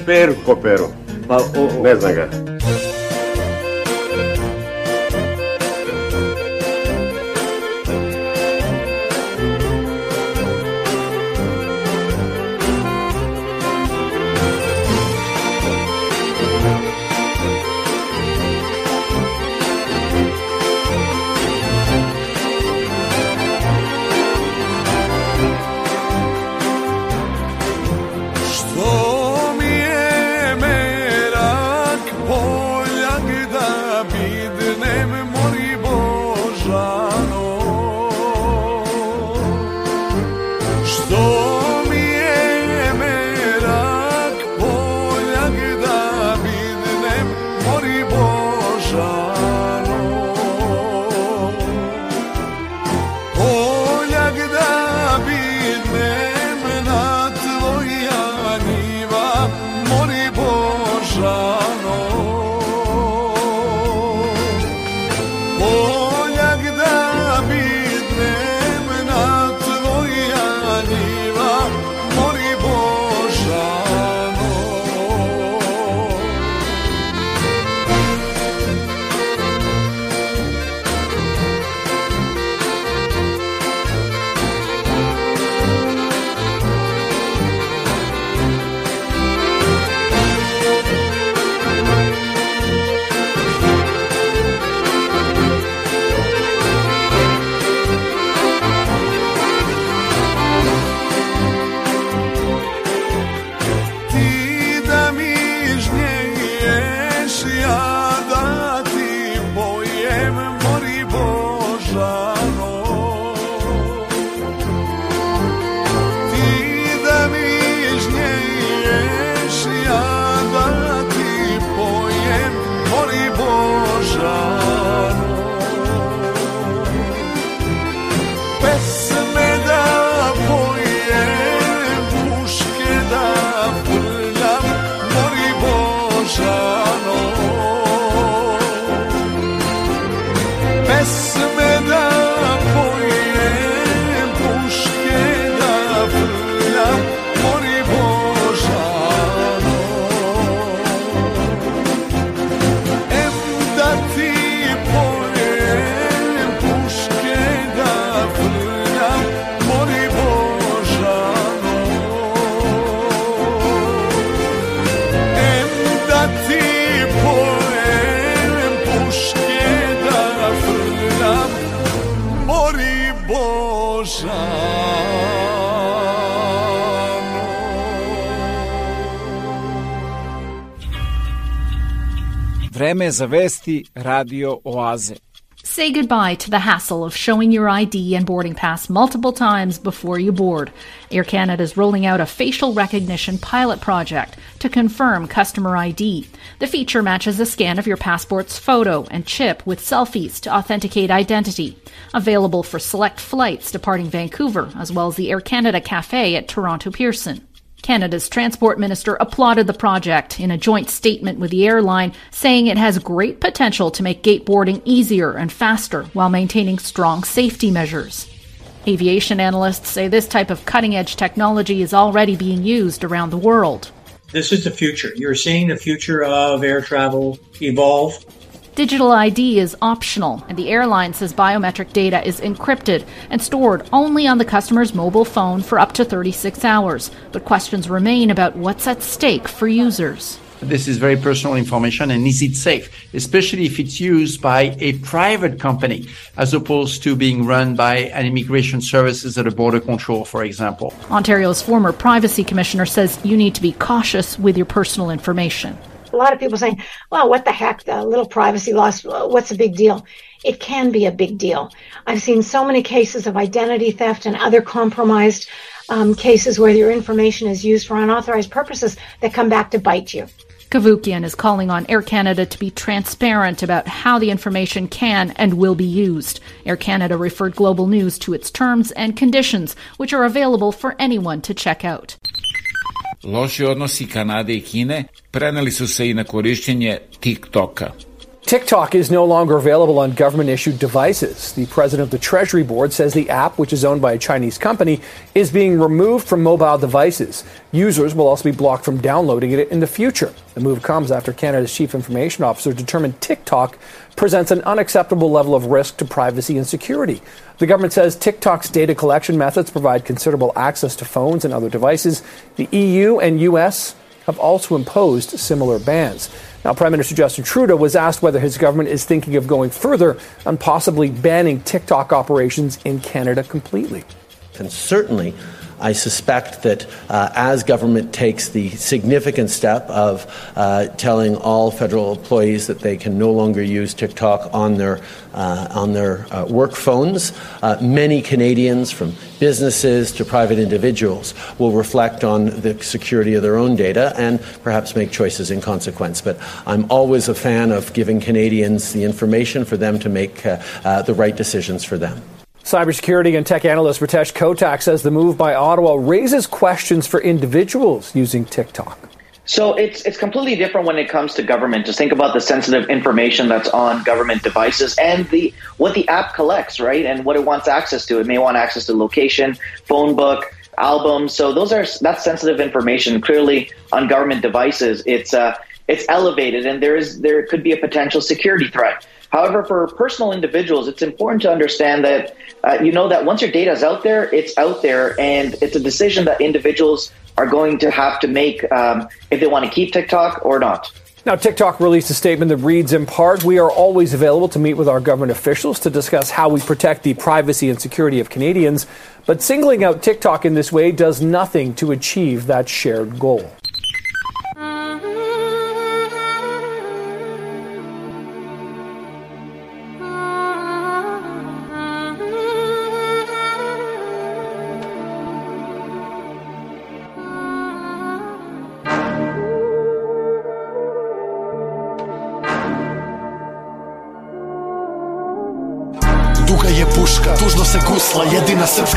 Espero que coopero. Pa, o, né, Vreme za vesti Radio Oaze. Say goodbye to the hassle of showing your ID and boarding pass multiple times before you board. Air Canada is rolling out a facial recognition pilot project to confirm customer ID. The feature matches a scan of your passport's photo and chip with selfies to authenticate identity. Available for select flights departing Vancouver, as well as the Air Canada Cafe at Toronto Pearson. Canada's transport minister applauded the project in a joint statement with the airline, saying it has great potential to make gateboarding easier and faster while maintaining strong safety measures. Aviation analysts say this type of cutting edge technology is already being used around the world. This is the future. You're seeing the future of air travel evolve Digital ID is optional, and the airline says biometric data is encrypted and stored only on the customer's mobile phone for up to 36 hours. But questions remain about what's at stake for users. This is very personal information, and is it safe, especially if it's used by a private company as opposed to being run by an immigration services at a border control, for example? Ontario's former privacy commissioner says you need to be cautious with your personal information a lot of people saying, well, what the heck, the little privacy loss, what's a big deal? It can be a big deal. I've seen so many cases of identity theft and other compromised um, cases where your information is used for unauthorized purposes that come back to bite you. Kavukian is calling on Air Canada to be transparent about how the information can and will be used. Air Canada referred Global News to its terms and conditions, which are available for anyone to check out. Loši odnosi Kanade i Kine preneli su se i na korišćenje TikToka. TikTok is no longer available on government issued devices. The president of the Treasury Board says the app, which is owned by a Chinese company, is being removed from mobile devices. Users will also be blocked from downloading it in the future. The move comes after Canada's chief information officer determined TikTok presents an unacceptable level of risk to privacy and security. The government says TikTok's data collection methods provide considerable access to phones and other devices. The EU and US have also imposed similar bans. Now, Prime Minister Justin Trudeau was asked whether his government is thinking of going further and possibly banning TikTok operations in Canada completely. And certainly I suspect that uh, as government takes the significant step of uh, telling all federal employees that they can no longer use TikTok on their uh, on their uh, work phones, uh, many Canadians, from businesses to private individuals, will reflect on the security of their own data and perhaps make choices in consequence. But I'm always a fan of giving Canadians the information for them to make uh, the right decisions for them. Cybersecurity and tech analyst Ritesh Kotak says the move by Ottawa raises questions for individuals using TikTok. So it's it's completely different when it comes to government. Just think about the sensitive information that's on government devices and the what the app collects, right? And what it wants access to. It may want access to location, phone book, albums. So those are that's sensitive information. Clearly, on government devices, it's uh, it's elevated, and there is there could be a potential security threat. However, for personal individuals, it's important to understand that uh, you know that once your data is out there, it's out there, and it's a decision that individuals are going to have to make um, if they want to keep TikTok or not. Now, TikTok released a statement that reads in part We are always available to meet with our government officials to discuss how we protect the privacy and security of Canadians, but singling out TikTok in this way does nothing to achieve that shared goal.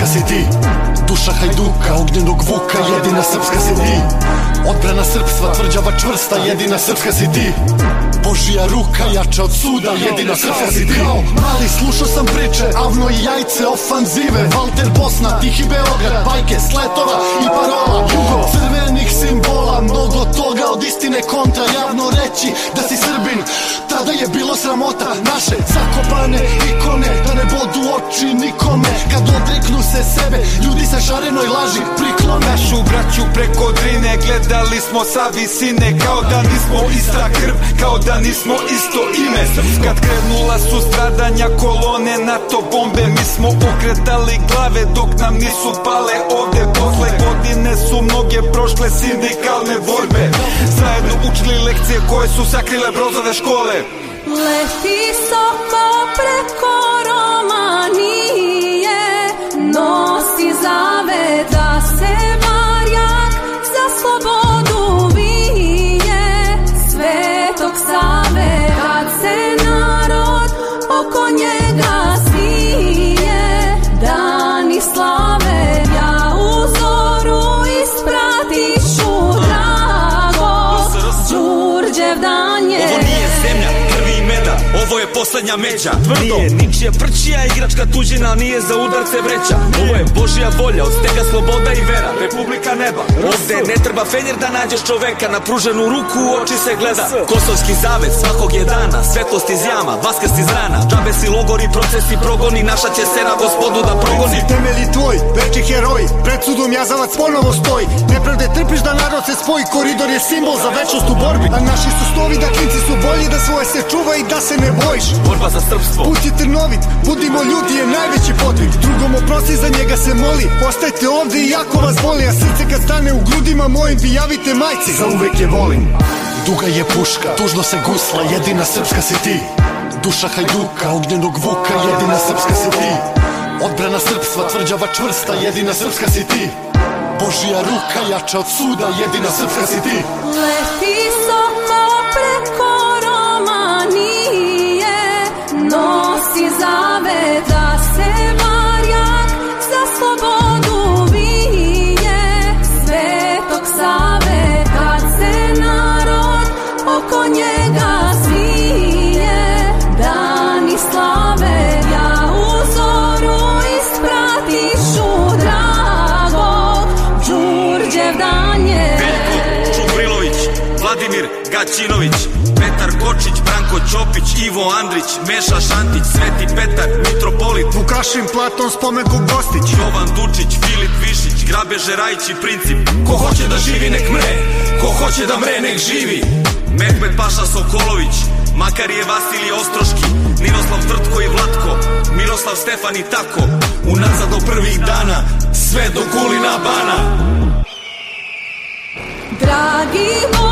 majka si ti Duša hajduka, ognjenog vuka, jedina srpska si ti Odbrana srpstva, tvrđava čvrsta, jedina srpska si ti Božija ruka jača od suda, jedina srpska si ti Mali slušao sam priče, avno i jajce, ofanzive Valter Bosna, Tihi Beograd, bajke, sletova i parola Jugo, crvenih simbola, mnogo toga od istine kontra Javno reći da si Srbin, Tada je bilo sramota naše zakopane ikone Da ne bodu oči nikome Kad odreknu se sebe Ljudi sa šarenoj laži priklone Našu braću preko drine Gledali smo sa visine Kao da nismo ista krv Kao da nismo isto ime Kad krenula su stradanja kolone NATO bombe Mi smo ukretali glave Dok nam nisu pale ovde Posle godine su mnoge prošle sindikalne borbe Zajedno učili lekcije koje su sakrile brozove škole Le visoko preko Romanije nosi zavet poslednja međa Tvrdo Nije ničija prčija igračka tuđina Nije za udarce vreća Ovo je Božija volja Od stega sloboda i vera Republika neba Ovde ne treba fenjer da nađeš čoveka Na pruženu ruku u oči se gleda Kosovski zavet svakog je dana Svetlost iz jama, vaskast iz rana Džabe si logori, procesi progoni Naša će sena gospodu da progoni Temelji tvoj, veći heroj Pred sudom jazavac ponovo stoji Nepravde trpiš da narod se spoji Koridor je simbol za večnost u borbi A naši su stovi da klinci su bolji Da svoje se čuva i da se ne bojiš borba za srpstvo Put je trnovit, budimo ljudi je najveći podvig Drugom oprosti za njega se moli Ostajte ovde i jako vas voli A srce kad stane u grudima mojim vi javite majci Za uvek je volim Duga je puška, tužno se gusla Jedina srpska si ti Duša hajduka, ognjenog vuka Jedina srpska si ti Odbrana srpstva, tvrđava čvrsta Jedina srpska si ti Božija ruka jača od suda, jedina srpska si ti. Leti samo preko Romanije nosi zaveta se Marjak za slobodu vinje Svetog Save kad se narod oko njega svije dani slave ja u zoru ispratišu dragog Đurđevdanje Veljko Čubrilović, Vladimir Gaćinović Petar Kočić, Marko Ćopić, Ivo Andrić, Meša Šantić, Sveti Petar, Mitropolit, Vukašin Platon, Spomenko Gostić, Jovan Dučić, Filip Višić, Grabe Žerajić i Princip. Ko hoće da živi nek mre, ko hoće da mre nek živi. Mehmet Paša Sokolović, Makarije Vasilije Ostroški, Miroslav Tvrtko i Vlatko, Miroslav Stefan i tako, unazad do prvih dana, sve do kulina bana. Dragi moj,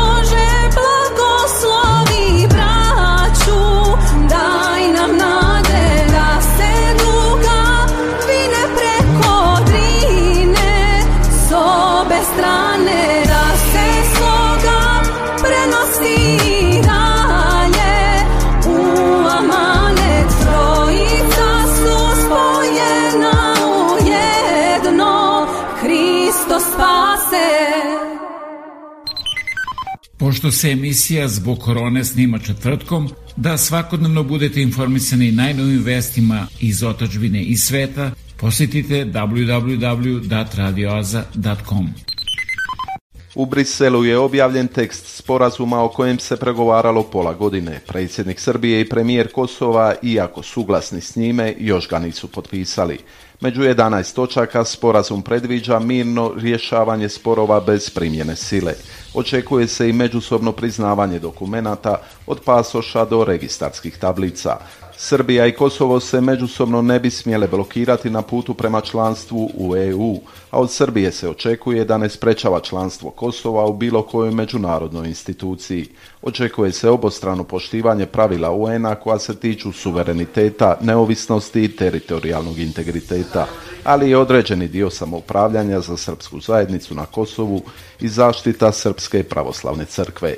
što se emisija zbog korone snima četvrtkom, da svakodnevno budete informisani najnovim vestima iz otačbine i sveta, posetite www.radioaza.com. U Briselu je objavljen tekst sporazuma o kojem se pregovaralo pola godine. Predsjednik Srbije i premijer Kosova, iako suglasni s njime, još ga nisu potpisali. Među 11 točaka sporazum predviđa mirno rješavanje sporova bez primjene sile. Očekuje se i međusobno priznavanje dokumenata od pasoša do registarskih tablica. Srbija i Kosovo se međusobno ne bi smjele blokirati na putu prema članstvu u EU, a od Srbije se očekuje da ne sprečava članstvo Kosova u bilo kojoj međunarodnoj instituciji. Očekuje se obostrano poštivanje pravila UN-a koja se tiču suvereniteta, neovisnosti i teritorijalnog integriteta, ali i određeni dio samoupravljanja za srpsku zajednicu na Kosovu i zaštita Srpske pravoslavne crkve.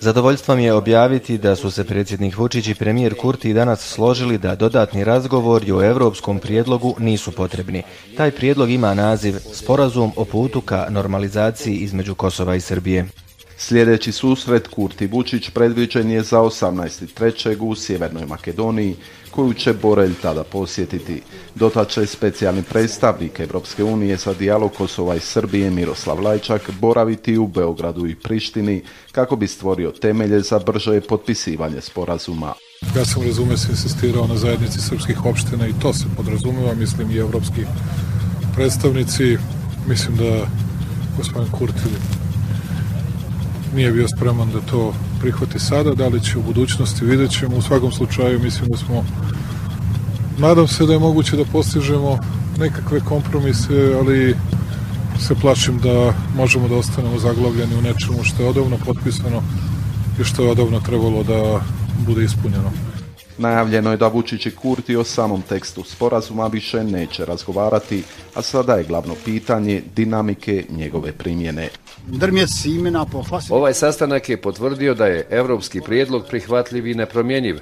Zadovoljstvo mi je objaviti da su se predsjednik Vučić i premijer Kurti danas složili da dodatni razgovori o europskom prijedlogu nisu potrebni. Taj prijedlog ima naziv Sporazum o putu ka normalizaciji između Kosova i Srbije. Sljedeći susret Kurti Vučić predviđen je za 18.3. u Sjevernoj Makedoniji koju će Borelj tada posjetiti. Dotad će specijalni predstavnik Evropske unije za dijalog Kosova i Srbije Miroslav Lajčak boraviti u Beogradu i Prištini kako bi stvorio temelje za brže potpisivanje sporazuma. Ja sam razume se insistirao na zajednici srpskih opština i to se podrazumeva, mislim i evropski predstavnici. Mislim da gospodin Kurti nije bio spreman da to prihvati sada, da li će u budućnosti vidjet ćemo, u svakom slučaju mislim da smo nadam se da je moguće da postižemo nekakve kompromise, ali se plašim da možemo da ostanemo zaglavljeni u nečemu što je odavno potpisano i što je odavno trebalo da bude ispunjeno. Najavljeno je da Vučić i Kurti o samom tekstu sporazuma više neće razgovarati, a sada je glavno pitanje dinamike njegove primjene. Ovaj sastanak je potvrdio da je evropski prijedlog prihvatljiv i nepromjenjiv.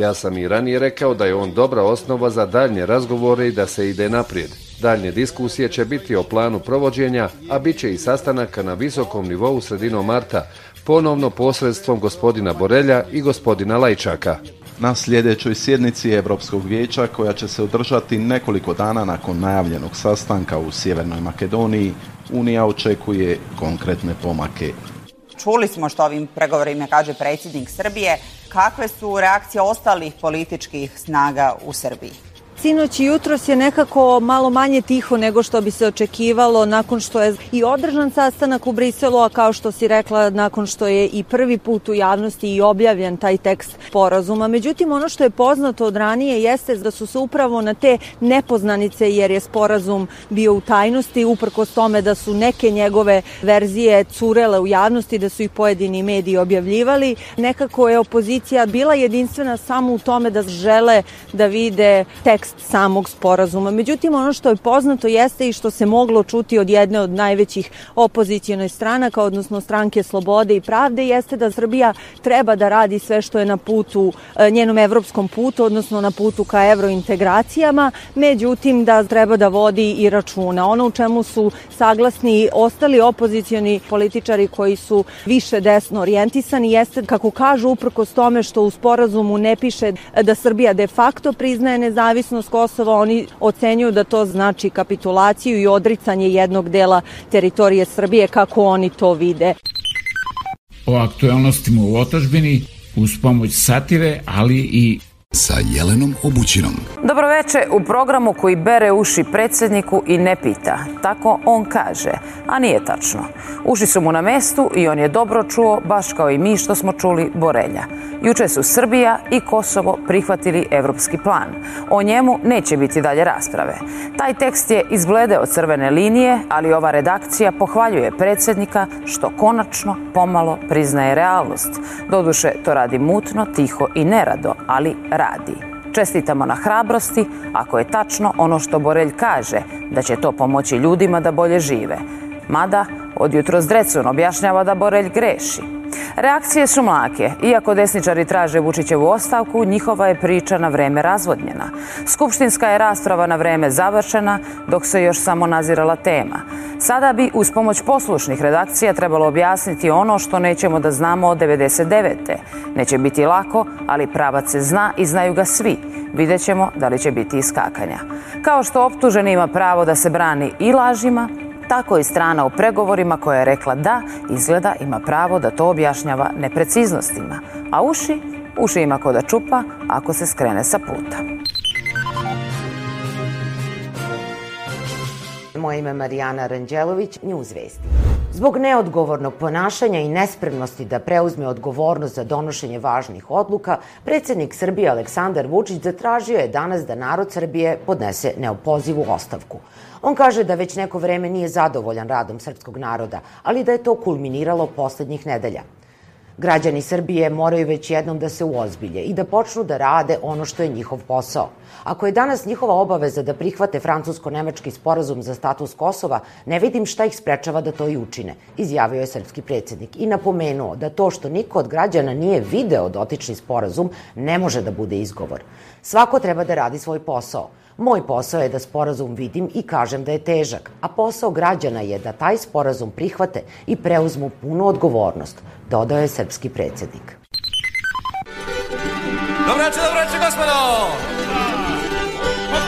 Ja sam i ranije rekao da je on dobra osnova za daljnje razgovore i da se ide naprijed. Daljnje diskusije će biti o planu provođenja, a bit će i sastanaka na visokom nivou sredinom marta, ponovno posredstvom gospodina Borelja i gospodina Lajčaka na sljedećoj sjednici Evropskog vijeća koja će se održati nekoliko dana nakon najavljenog sastanka u Sjevernoj Makedoniji, Unija očekuje konkretne pomake. Čuli smo što ovim pregovorima kaže predsjednik Srbije. Kakve su reakcije ostalih političkih snaga u Srbiji? Sinoć i jutros je nekako malo manje tiho nego što bi se očekivalo nakon što je i održan sastanak u Briselu, a kao što si rekla nakon što je i prvi put u javnosti i objavljen taj tekst sporazuma. Međutim, ono što je poznato od ranije jeste da su se upravo na te nepoznanice, jer je sporazum bio u tajnosti, uprko tome da su neke njegove verzije curele u javnosti, da su i pojedini mediji objavljivali, nekako je opozicija bila jedinstvena samo u tome da žele da vide tekst tekst samog sporazuma. Međutim, ono što je poznato jeste i što se moglo čuti od jedne od najvećih opozicijenoj stranaka, odnosno stranke Slobode i Pravde, jeste da Srbija treba da radi sve što je na putu, e, njenom evropskom putu, odnosno na putu ka evrointegracijama, međutim da treba da vodi i računa. Ono u čemu su saglasni ostali opozicijani političari koji su više desno orijentisani jeste, kako kažu, uprkos tome što u sporazumu ne piše da Srbija de facto priznaje nezavisnost nezavisnost Kosova, oni ocenjuju da to znači kapitulaciju i odricanje jednog dela teritorije Srbije kako oni to vide. O aktuelnostima u otažbini uz pomoć satire, ali i sa Jelenom Obućinom. Dobroveče u programu koji bere uši predsedniku i ne pita. Tako on kaže, a nije tačno. Uši su mu na mestu i on je dobro čuo, baš kao i mi što smo čuli Borelja. Juče su Srbija i Kosovo prihvatili evropski plan. O njemu neće biti dalje rasprave. Taj tekst je izbledeo crvene linije, ali ova redakcija pohvaljuje predsednika što konačno pomalo priznaje realnost. Doduše, to radi mutno, tiho i nerado, ali radi radi. Čestitamo na hrabrosti ako je tačno ono što Borelj kaže, da će to pomoći ljudima da bolje žive. Mada, od jutro Drecun objašnjava da Borelj greši. Reakcije su mlake. Iako desničari traže Vučićevu ostavku, njihova je priča na vreme razvodnjena. Skupštinska je rasprava na vreme završena, dok se još samo nazirala tema. Sada bi uz pomoć poslušnih redakcija trebalo objasniti ono što nećemo da znamo od 99. Neće biti lako, ali pravac se zna i znaju ga svi. Videćemo da li će biti iskakanja. Kao što optuženi ima pravo da se brani i lažima, Tako i strana u pregovorima koja je rekla da, izgleda ima pravo da to objašnjava nepreciznostima, a uši, uši ima ko da čupa ako se skrene sa puta. Moje ime je Marijana Ranđelović, News Vesti. Zbog neodgovornog ponašanja i nespremnosti da preuzme odgovornost za donošenje važnih odluka, predsednik Srbije Aleksandar Vučić zatražio je danas da narod Srbije podnese neopozivu ostavku – On kaže da već neko vreme nije zadovoljan radom srpskog naroda, ali da je to kulminiralo poslednjih nedelja. Građani Srbije moraju već jednom da se uozbilje i da počnu da rade ono što je njihov posao. Ako je danas njihova obaveza da prihvate francusko-nemački sporazum za status Kosova, ne vidim šta ih sprečava da to i učine, izjavio je srpski predsednik i napomenuo da to što niko od građana nije video dotični da sporazum ne može da bude izgovor. Svako treba da radi svoj posao. Moj posao je da sporazum vidim i kažem da je težak, a posao građana je da taj sporazum prihvate i preuzmu punu odgovornost, dodao je srpski predsednik. Dobroče, dobroče, gospodo! Pa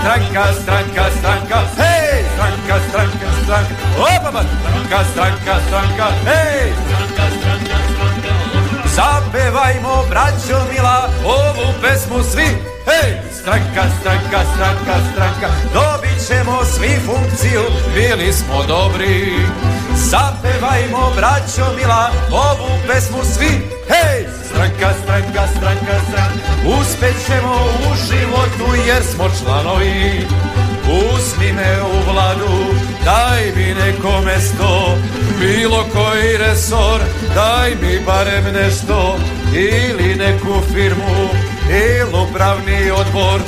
stranka, stranka, stranka, hej! Stranka, stranka, stranka, opa, ba, stranka, stranka, stranka, hej! Stranka, stranka, stranka, opa. Zapevajmo, braćo mila, ovu pesmu svi, hej! Stranka, stranka, stranka, stranka, dobit ćemo svi funkciju, bili smo dobri. Zapevajmo, braćo mila, ovu pesmu svi, hej! Stranka, stranka, stranka, stranka, uspećemo u životu jer smo članovi. Uzmi me u vladu, daj mi neko mesto Bilo koji resor, daj mi barem nešto Ili neku firmu, ili upravni odbor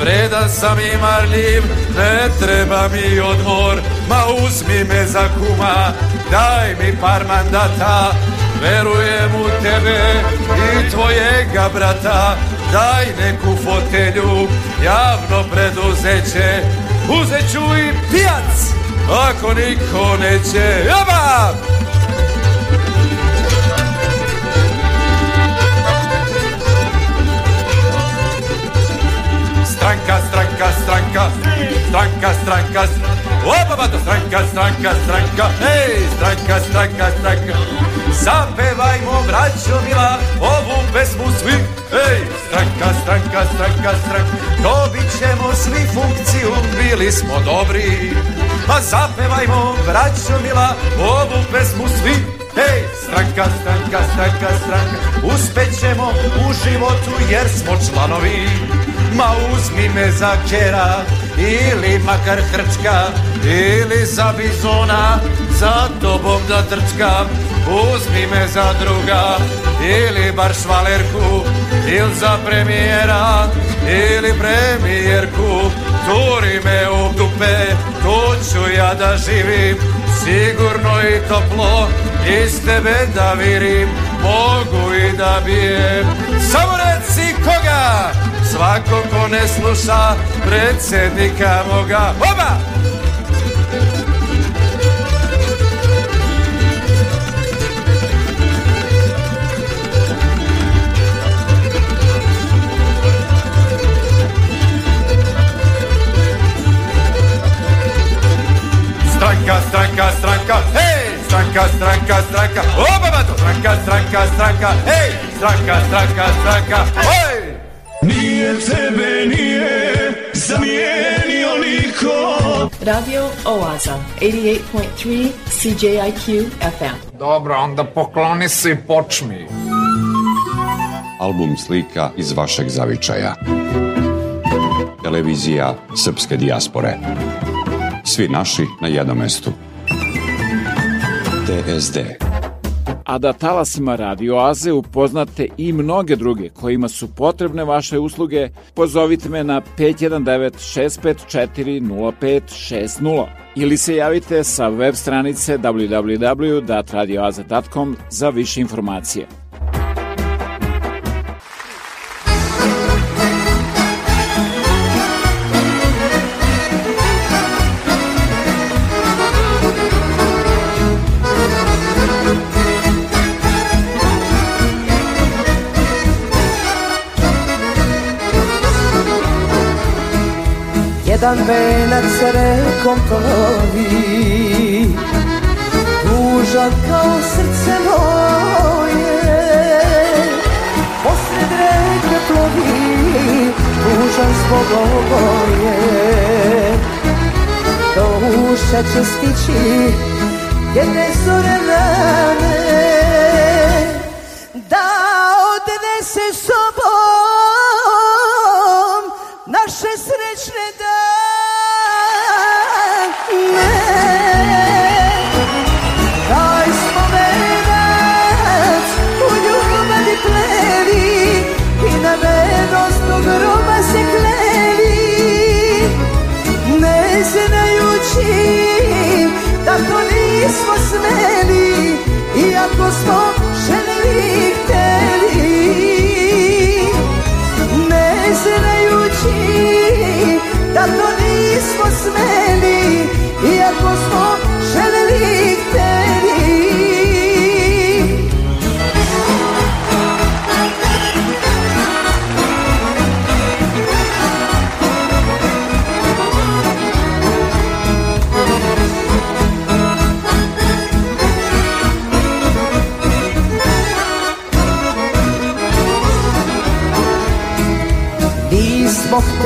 Vredan sam i marljiv, ne treba mi odmor Ma uzmi me za kuma, daj mi par mandata Verujem u tebe i tvojega brata daj neku fotelju, javno preduzeće, uzet ću i pijac, ako niko neće, jaba! Stranka, stranka, stranka, stranka, stranka, oba bato, stranka, stranka, stranka, ej, stranka, stranka, stranka. Zapevajmo, braćo mila, ovu pesmu svi, ej, stranka, stranka, stranka, stranka, dobit ćemo svi funkciju, bili smo dobri. Pa zapevajmo, braćo mila, ovu pesmu svi, Hej, stranka, stranka, stranka, stranka, uspećemo u životu jer smo članovi. Ma uzmi me za kera ili makar hrčka ili za bizona, za tobom da trčkam. Uzmi me za druga ili bar švalerku ili za premijera ili premijerku. Turi me u dupe, tu ću ja da živim, sigurno i toplo, iz tebe da virim, mogu i da bijem. Samo reci koga, svako ko ne sluša predsednika moga. Oba! Stranka, stranka, stranka, hej! stranka, stranka, stranka, oba bato, stranka, stranka, stranka, ej, stranka, stranka, stranka, oj! Nije tebe, nije zamijenio niko. Radio Oaza, 88.3 CJIQ FM. Dobro, onda pokloni se i počmi. Album slika iz vašeg zavičaja. Televizija Srpske dijaspore. Svi naši na jednom mestu. PTSD. A da talasima Radio Aze upoznate i mnoge druge kojima su potrebne vaše usluge, pozovite me na 519-654-0560 ili se javite sa web stranice www.datradioaze.com za više informacije. Jedan venac se rekom plovi Tužan kao srce moje Posred reke plovi Tužan zbog oboje Do uša će stići Jedne zore rane Da odnese sobom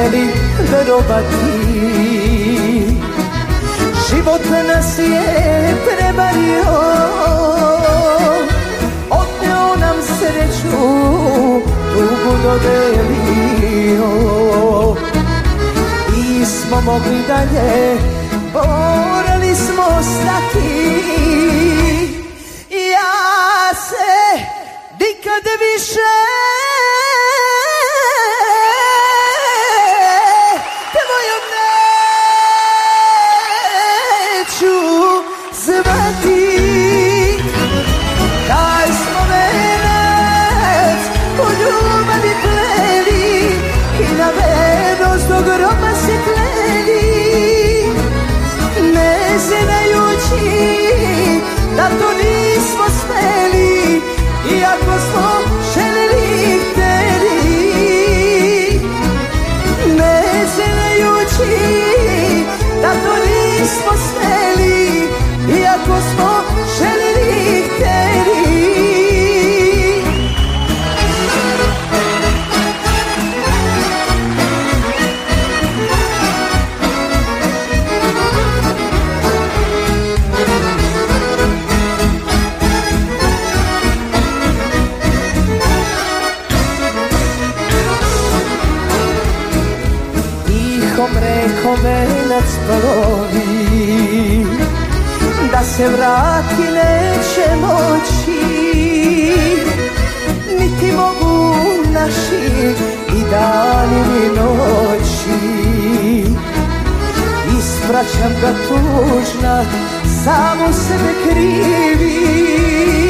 tebi verovati Život nas je prebario Oteo nam sreću, tugu dodelio Nismo mogli dalje, morali smo stati Ja se nikad više se vrati neće moći Niti mogu naši i dani i noći Ispraćam ga tužna, samo sebe krivi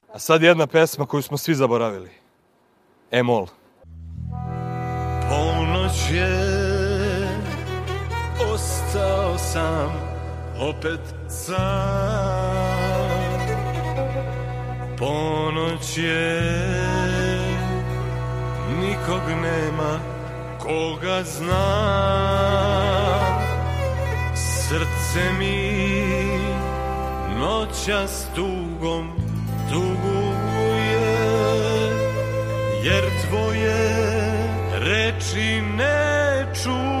A sad jedna pesma koju smo svi zaboravili. Emol. Ponoć je Ostao sam Opet sam Ponoć je Nikog nema Koga zna Srce mi Noća s tugom duguje Jer tvoje reči ne čuje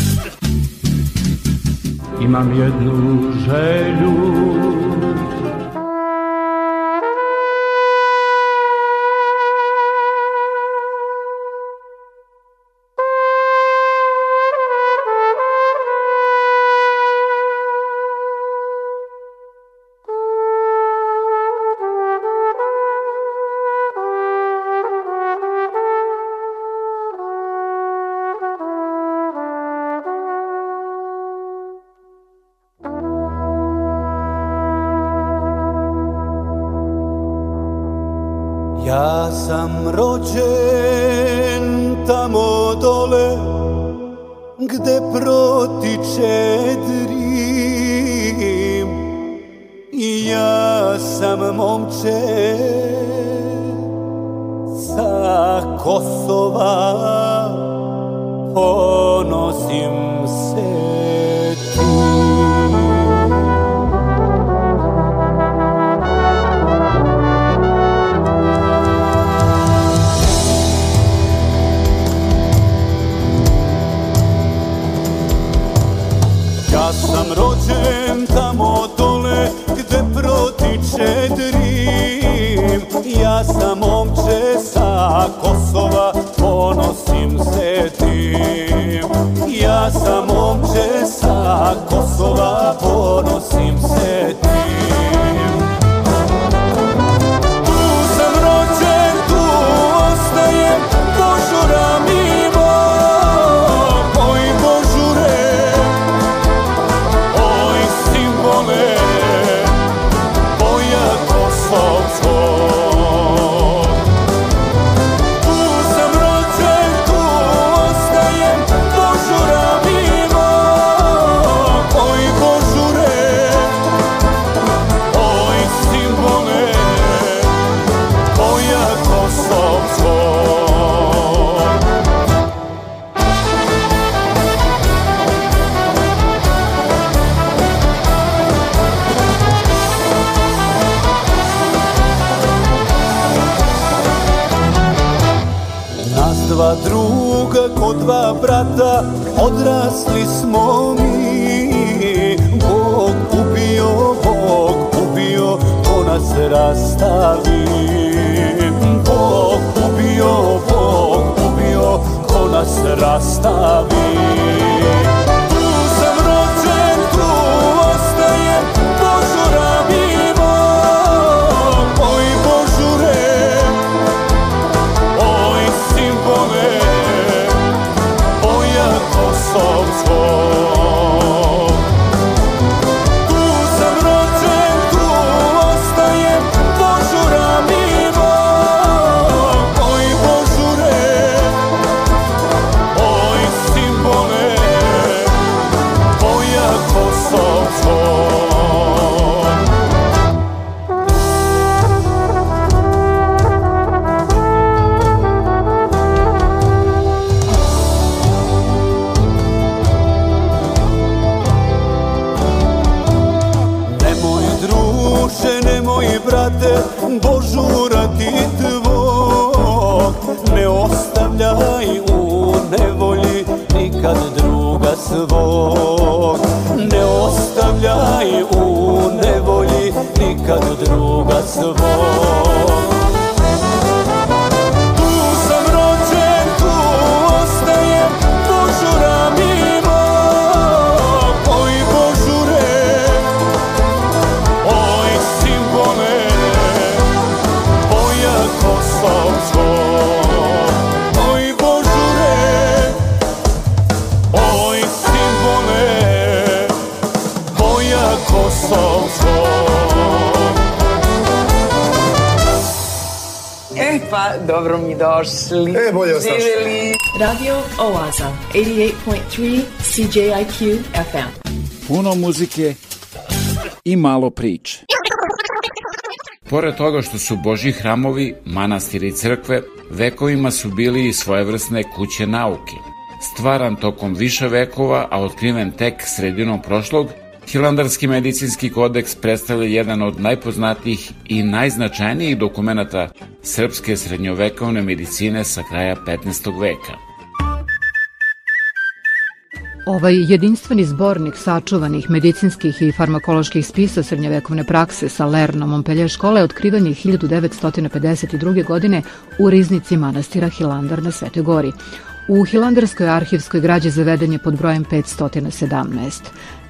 imam jednu želju Ja sam rođen tamo dole gde protiče drim i ja sam momče sa Kosova ponosim šedrim Ja sam momče sa Kosova Ponosim se tim Ja sam momče sa Kosova Ponosim se tim basta svog Ne ostavljaj u nevolji nikad druga svog dobro mi došli. E, bolje vas našli. Radio Oaza, 88.3 CJIQ FM. Puno muzike i malo priče. Pored toga što su Božji hramovi, manastiri i crkve, vekovima su bili i svojevrsne kuće nauke. Stvaran tokom više vekova, a otkriven tek sredinom prošlog, Hilandarski medicinski kodeks predstavlja jedan od najpoznatijih i najznačajnijih dokumenta srpske srednjovekovne medicine sa kraja 15. veka. Ovaj jedinstveni zbornik sačuvanih medicinskih i farmakoloških spisa srednjevekovne prakse sa Lerno Montpellier škole otkriven je 1952. godine u riznici manastira Hilandar na Svetoj gori. U Hilandarskoj arhivskoj građi zaveden je pod brojem 517.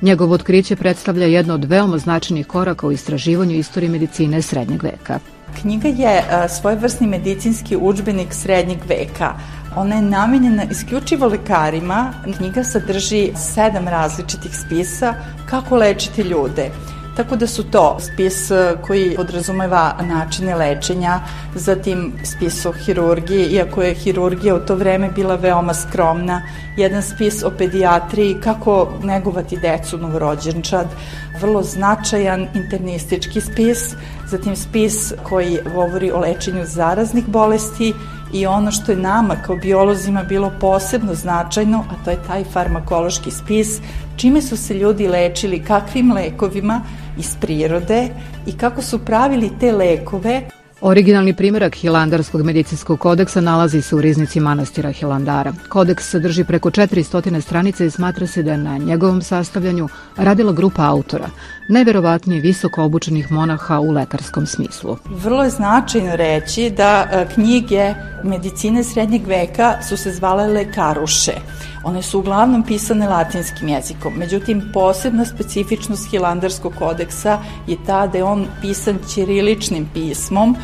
Njegovo otkriće predstavlja jedno od veoma značajnih koraka u istraživanju istorije medicine srednjeg veka. Knjiga je e, svojevrsni medicinski učbenik srednjeg veka. Ona je namenjena isključivo lekarima. Knjiga sadrži sedam različitih spisa kako lečiti ljude. Tako da su to spis e, koji podrazumeva načine lečenja, zatim spis o hirurgiji, iako je hirurgija u to vreme bila veoma skromna, jedan spis o pedijatriji, kako negovati decu novorođenčad, vrlo značajan internistički spis, zatim spis koji govori o lečenju zaraznih bolesti i ono što je nama kao biolozima bilo posebno značajno, a to je taj farmakološki spis čime su se ljudi lečili, kakvim lekovima iz prirode i kako su pravili te lekove Originalni primerak Hilandarskog medicinskog kodeksa nalazi se u riznici manastira Hilandara. Kodeks sadrži preko 400 stranica i smatra se da na njegovom sastavljanju radila grupa autora, najverovatnije visoko obučenih monaha u lekarskom smislu. Vrlo je značajno reći da e, knjige medicine srednjeg veka su se zvale lekaruše. One su uglavnom pisane latinskim jezikom, međutim posebna specifičnost Hilandarskog kodeksa je ta da je on pisan ćiriličnim pismom,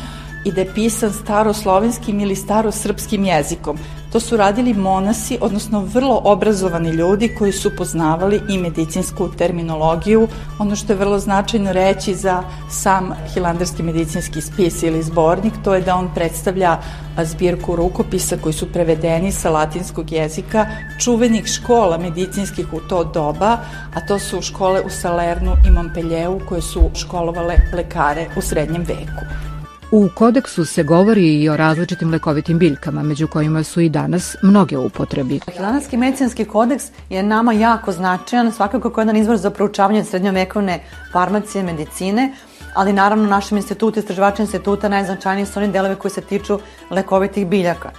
i da je pisan staroslovenskim ili starosrpskim jezikom. To su radili monasi, odnosno vrlo obrazovani ljudi koji su poznavali i medicinsku terminologiju, ono što je vrlo značajno reći za sam hilandarski medicinski spis ili zbornik, to je da on predstavlja zbirku rukopisa koji su prevedeni sa latinskog jezika, čuvenih škola medicinskih u to doba, a to su škole u Salernu i Montpellieru koje su školovale lekare u srednjem veku. U kodeksu se govori i o različitim lekovitim biljkama, među kojima su i danas mnoge u upotrebi. Hilanarski medicinski kodeks je nama jako značajan, svakako kao jedan izvor za proučavanje srednjovekovne farmacije, i medicine, ali naravno našem institutu, istraživača instituta najznačajniji su oni delove koji se tiču lekovitih biljaka.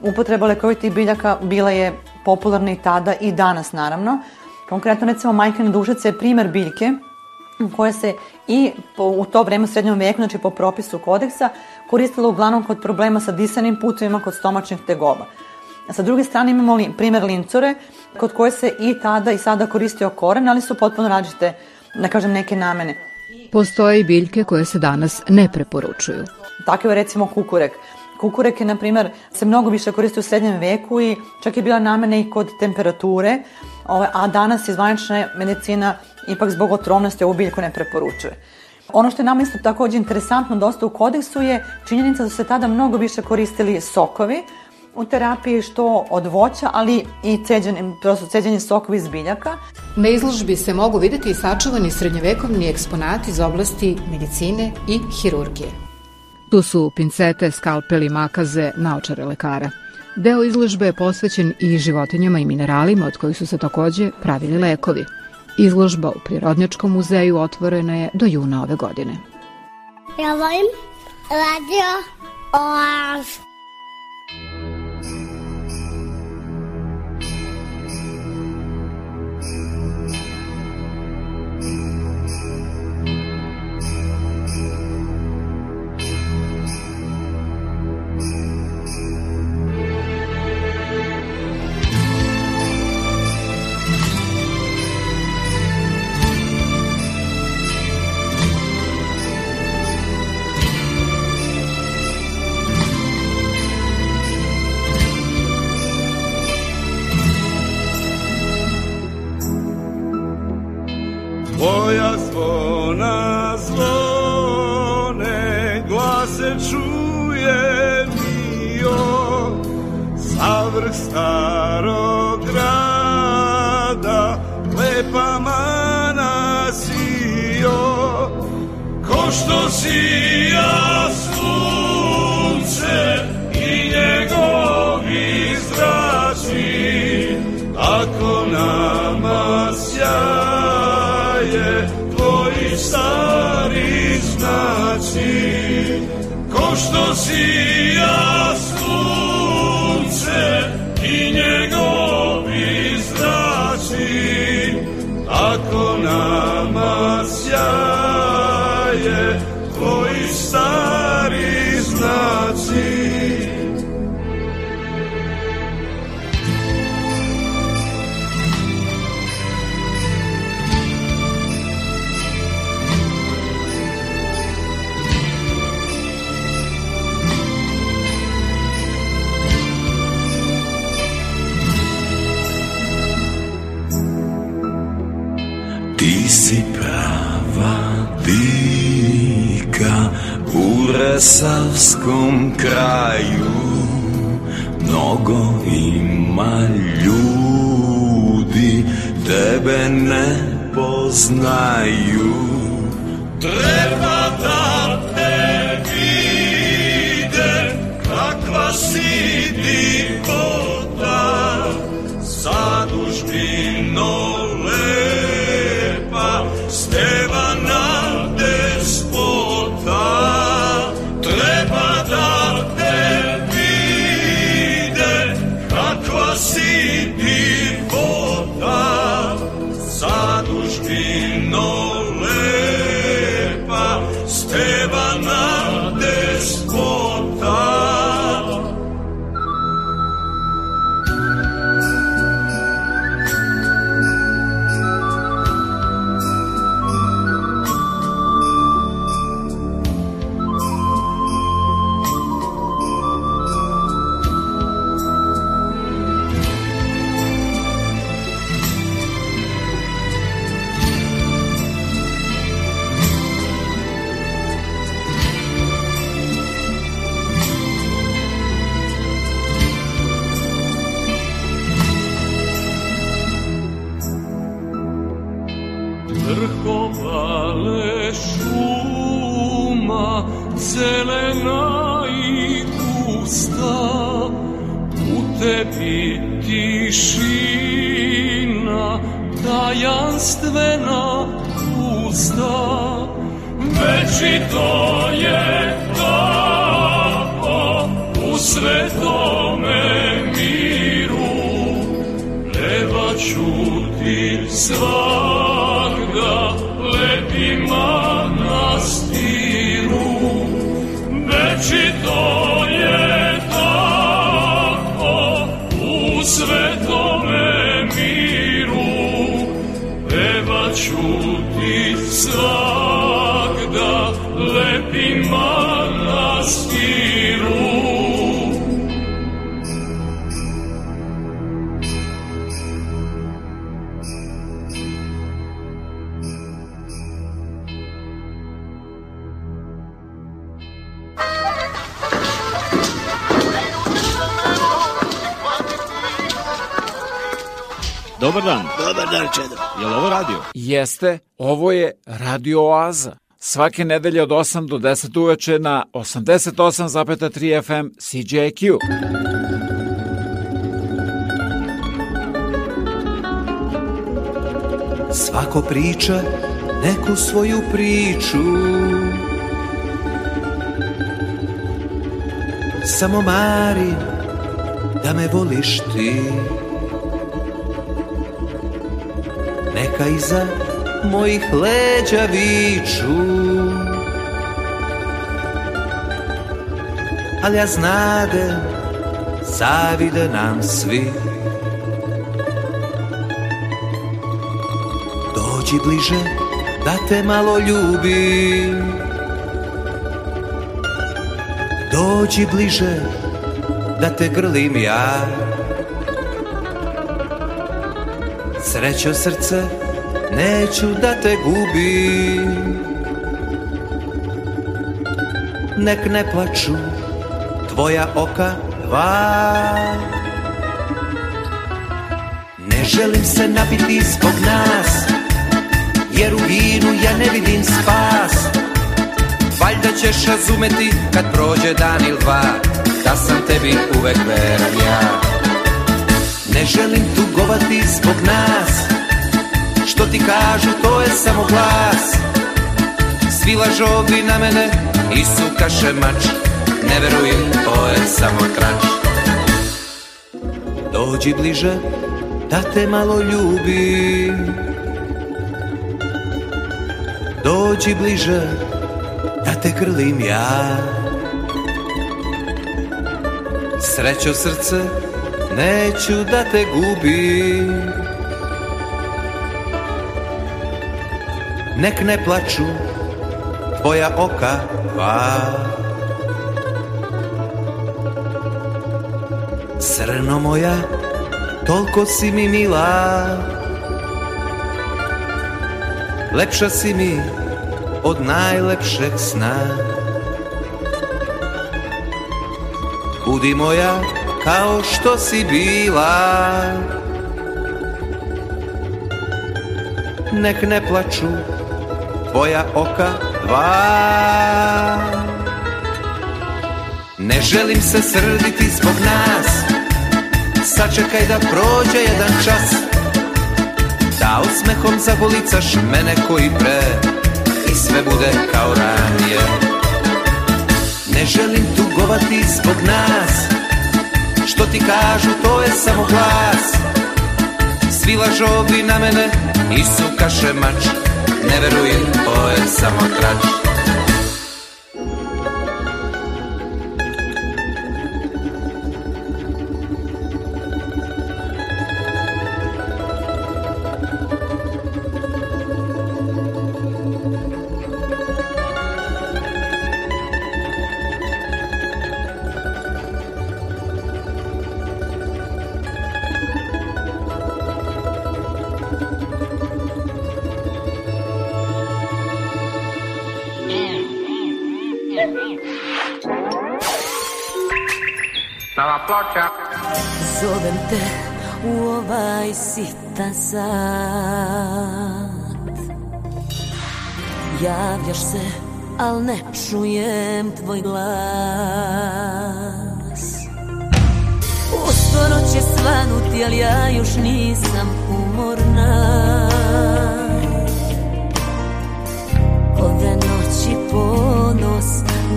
Upotreba lekovitih biljaka bila je popularna i tada i danas naravno. Konkretno recimo majkina dušica je primer biljke koje se i po, u to vreme u srednjom veku, znači po propisu kodeksa, koristilo uglavnom kod problema sa disanim putovima kod stomačnih tegoba. sa druge strane imamo li, primer lincore, kod koje se i tada i sada koristio koren, ali su potpuno različite, da kažem, neke namene. Postoje i biljke koje se danas ne preporučuju. Tako je recimo kukurek. Kukurek je, na primer, se mnogo više koristio u srednjem veku i čak je bila namena i kod temperature, ovaj, a danas je zvanična medicina ipak zbog otrovnosti ovu biljku ne preporučuje. Ono što je nama isto takođe interesantno dosta u kodeksu je činjenica da su se tada mnogo više koristili sokovi u terapiji što od voća, ali i ceđeni, prosto ceđeni sokovi iz biljaka. Na izložbi se mogu videti i sačuvani srednjevekovni eksponati iz oblasti medicine i hirurgije. Tu su pincete, skalpeli, makaze, naočare lekara. Deo izložbe je posvećen i životinjama i mineralima od kojih su se takođe pravili lekovi – Izložba u Prirodnjačkom muzeju otvorena je do juna ove godine. Ja volim radio oaz. jeste ovo je radio oaza. Svake nedelje od 8 do 10 uveče na 88,3 FM CJQ. Svako priča neku svoju priču Samo Mari da me voliš ti neka iza mojih leđa viču Ali ja znade, zavide nam svi Dođi bliže, da te malo ljubim Dođi bliže, da te grlim ja Srećo srce, neću da te gubim Nek ne plaču tvoja oka dva Ne želim se napiti zbog nas Jer u vinu ja ne vidim spas Valjda ćeš razumeti kad prođe dan il dva Da sam tebi uvek veran ja Ne želim tugovati zbog nas Što ti kažu to je samo glas Svi lažovi na mene i sukaše mač Ne verujem to je samo trač Dođi bliže da te malo ljubim Dođi bliže da te grlim ja Srećo srce neću da te gubim Nek ne plaču tvoja oka pa Srno moja, toliko si mi milá Lepša si mi od najlepšek sna Budi moja, kao što si bila Nek ne plaču tvoja oka dva Ne želim se srditi zbog nas Sačekaj da prođe jedan čas Da osmehom zagolicaš mene koji pre I sve bude kao ranije Ne želim tugovati zbog nas Što ti kažu to je samo glas Svi lažovi na mene i su kašemač Ne verujem, to je samo trač te u ovaj sitan sat Javljaš se, al ne čujem tvoj glas Uskoro će svanuti, al ja još nisam umorna Ove noći ponos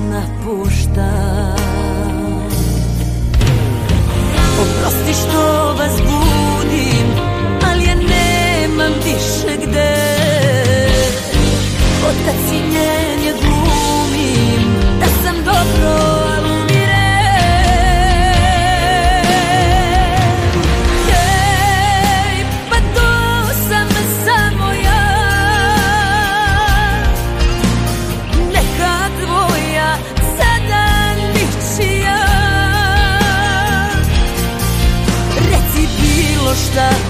napušta Oprosti što vas budim Ali ja nemam više gde Otkad si njen ja glumim Da sam dobro up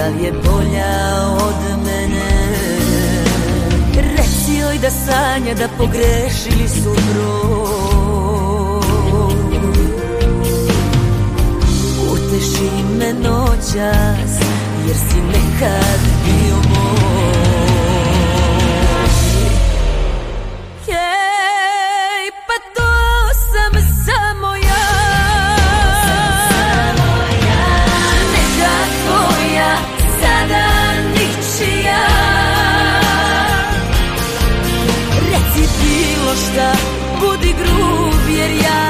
da li je bolja od mene Reci joj da sanja da pogrešili su broj Uteši me noćas jer si nekad budi grub jer ja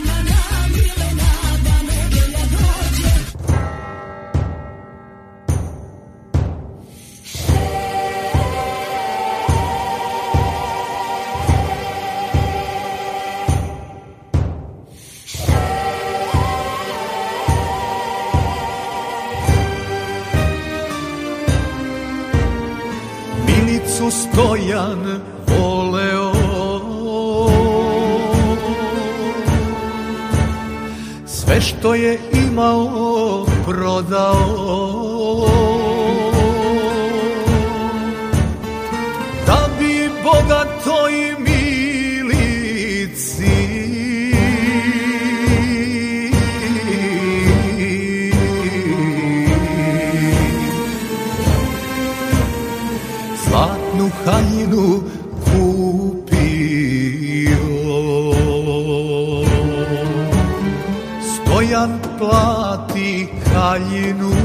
što je imao prodao Value no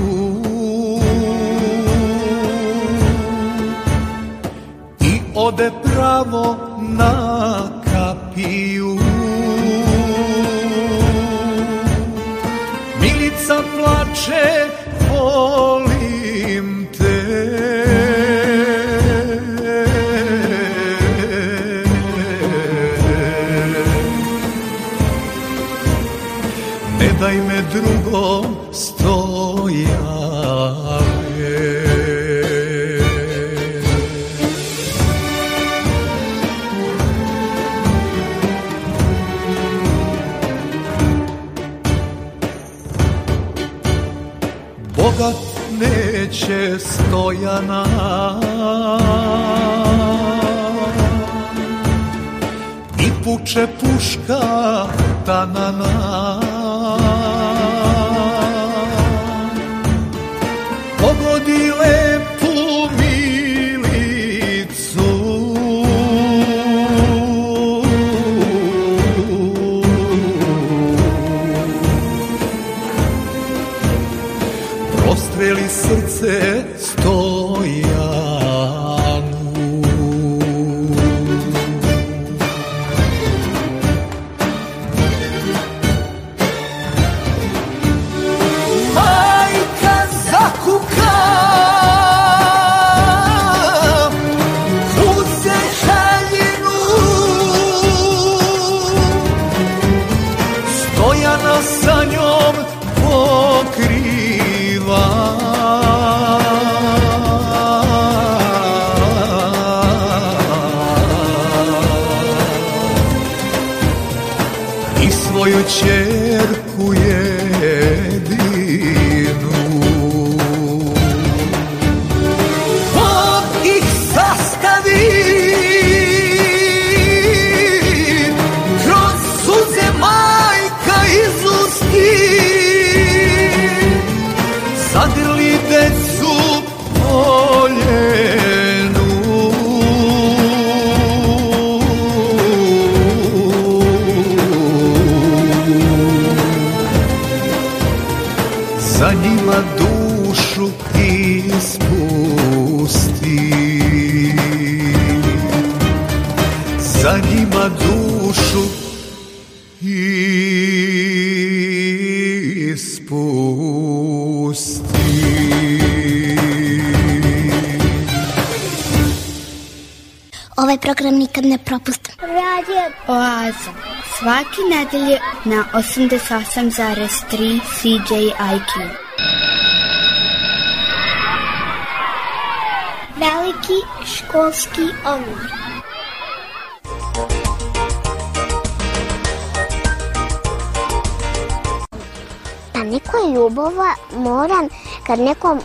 Stojana I puče puška tanana svake nedelje na 88,3 CJIQ. Veliki školski omor. Pa neko je ljubova moran kad nekom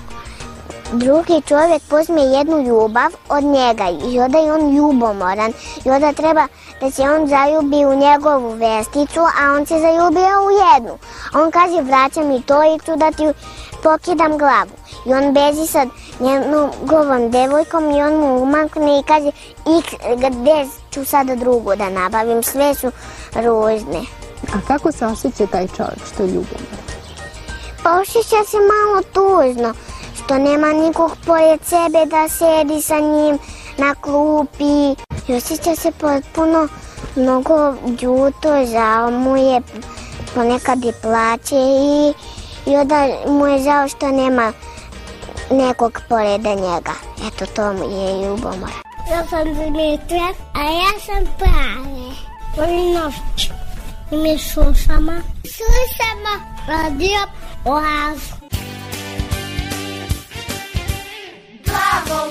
drugi čovjek pozme jednu ljubav od njega i onda je on ljubomoran i onda treba da se on zaljubi u njegovu vesticu, a on se zaljubio u jednu. On kaže vraćam i to i tu da ti pokidam glavu. I on bezi sad njegovom devojkom i on mu umakne i kaže ik, gde ću sada drugo da nabavim, sve su ružne. A kako se osjeća taj čovjek što je ljubomor? Pa osjeća se malo tužno, što nema nikog pored sebe da sedi sa njim, na klupi i osjeća se potpuno mnogo ljuto, žao mu je, ponekad i plaće i, i onda mu je žao što nema nekog poreda njega. Eto, to je ljubomora. Ja sam Dimitra, a ja sam Prave. Volim noć. I mi slušamo. Slušamo radio Oaz. Bravo!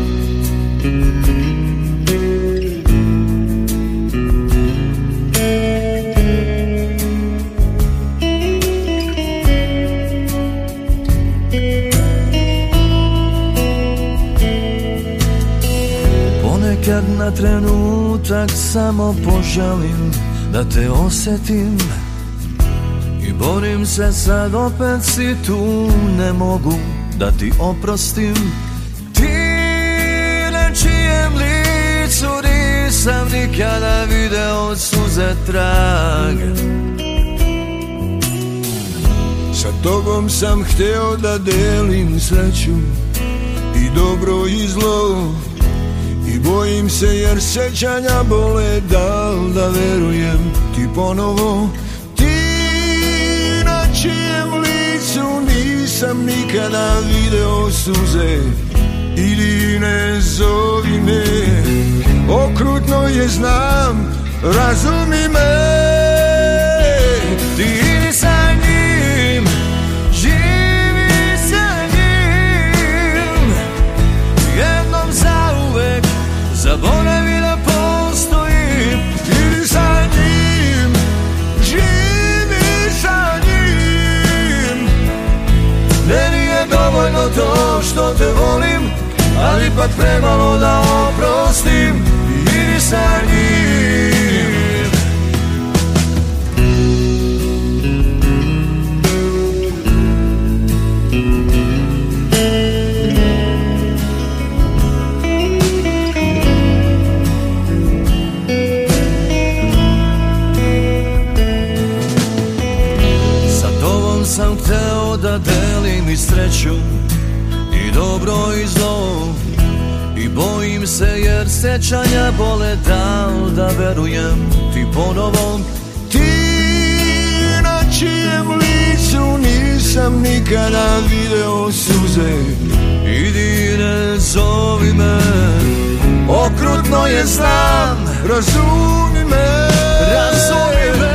Kad na trenutak samo poželim da te osetim I borim se sad opet si tu Ne mogu da ti oprostim Ti na čijem licu nisam nikada video suze trag Sa tobom sam hteo da delim sreću I dobro i zlo I bojim se jer sećanja bole Dal da verujem ti ponovo Ti na čijem licu Nisam nikada video suze Idi ne zovi me Okrutno je znam Razumi me ali ipak premalo da oprostim i idi sa njim Sa sam hteo da delim i sreću i dobro i zlo bojim se jer sećanja bole da da verujem ti ponovo Ti na čijem licu nisam nikada video suze Idi ne zovi me Okrutno je znam, razumi me Razumi me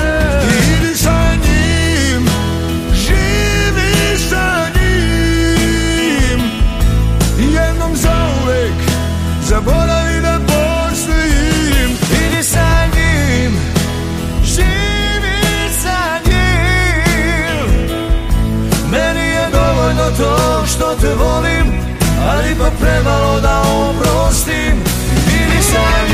ali pa premalo da oprostim Vidi sam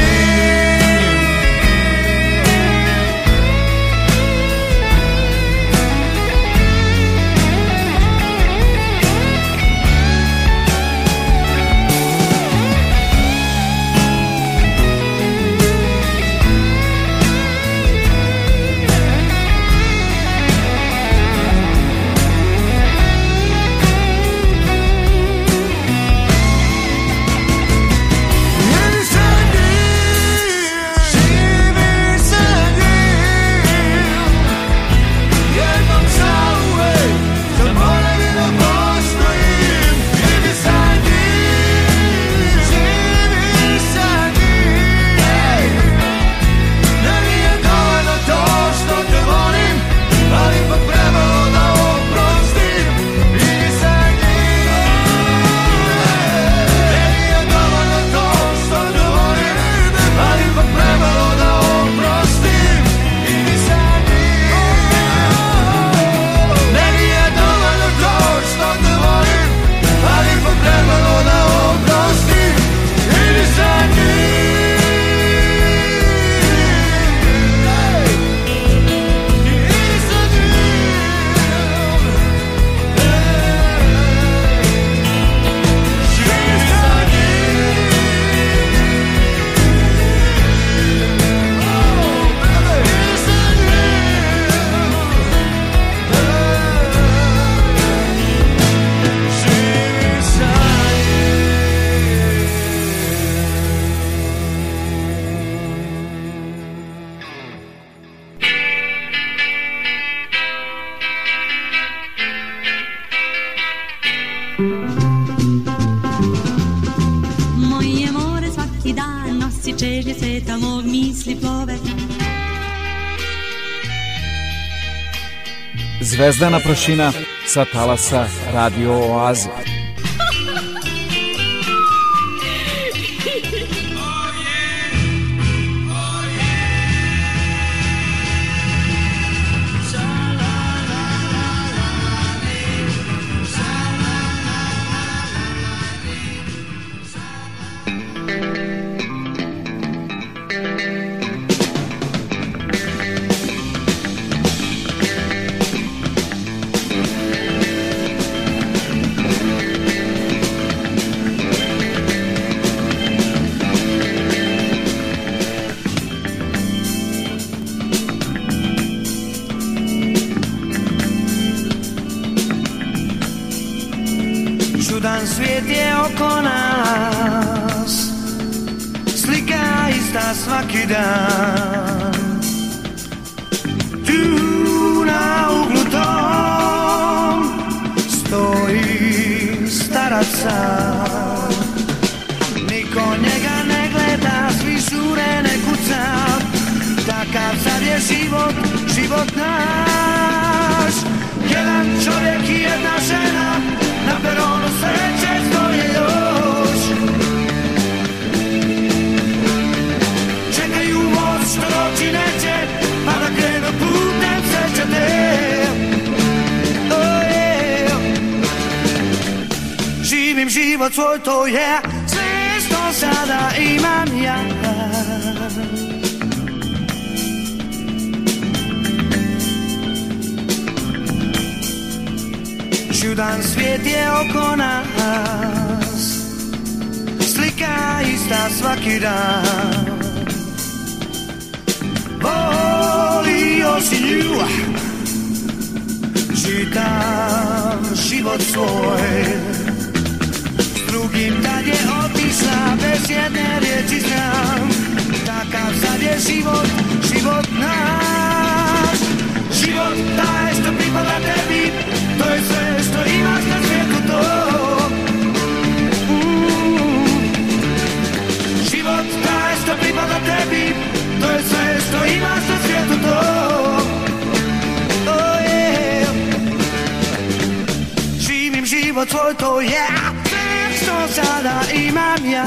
Gordana Prošina sa talasa Radio Oaze. si ju Žitam život svoj S drugim tade otišla Bez jedne riječi znam Takav sad je život Život naš Život taj što pripada tebi To je sve što imaš na svijetu to Život taj što pripada tebi To je sve što imaš na svijetu to 비워둬도 yeah 속 살아 이 맘이야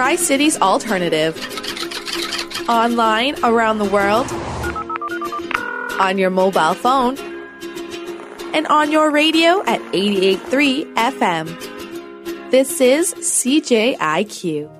Tri Cities Alternative. Online around the world, on your mobile phone, and on your radio at 883 FM. This is CJIQ.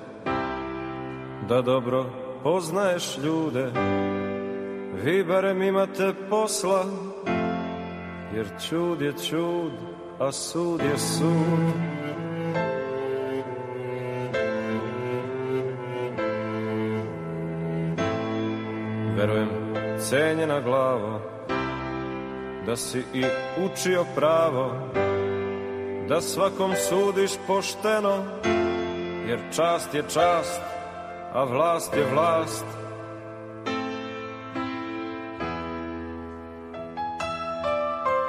da dobro poznaješ ljude Vi barem imate posla Jer čud je čud, a sud je sud Verujem, cenjena glavo Da si i učio pravo Da svakom sudiš pošteno Jer čast je čast a vlast je vlast.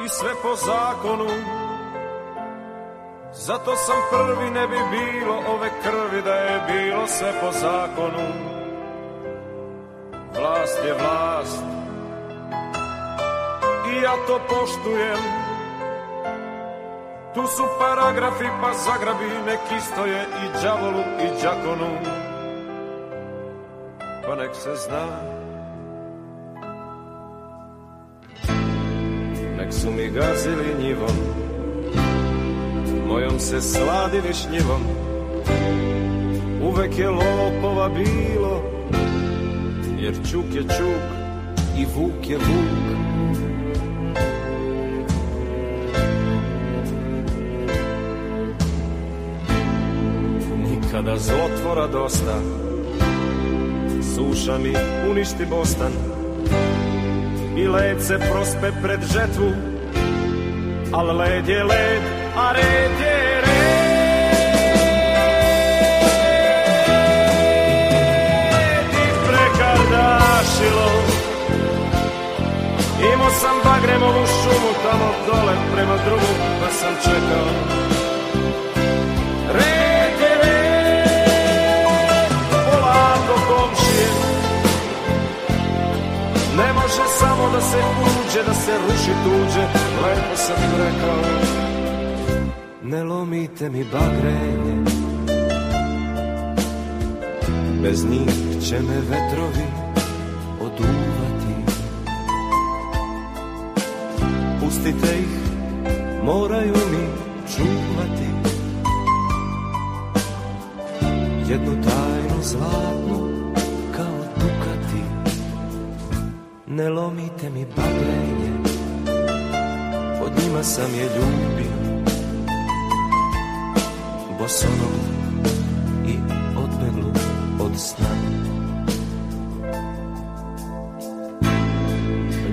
I sve po zakonu, zato sam prvi ne bi bilo ove krvi da je bilo sve po zakonu. Vlast je vlast i ja to poštujem. Tu su paragrafi pa zagrabi nek isto je i đavolu i đakonu uvek se zna Nek su mi gazili njivom Mojom se sladi šljivom Uvek je lopova bilo Jer čuk je čuk i vuk je vuk Nikada zlotvora dosta suša mi uništi bostan I led se prospe pred žetvu Al led je led, a red je red prekardašilo Imao sam bagremovu šumu tamo dole prema drugu pa sam čekao može samo da se uđe, da se ruši tuđe, lepo sam im rekao. Ne lomite mi bagrenje, bez njih će me vetrovi oduvati. Pustite ih, moraju mi čuvati jednu tajnu zlatnu Ne lomite mi babrenje Pod njima sam je ljubio Bosonog i odbeglu od sna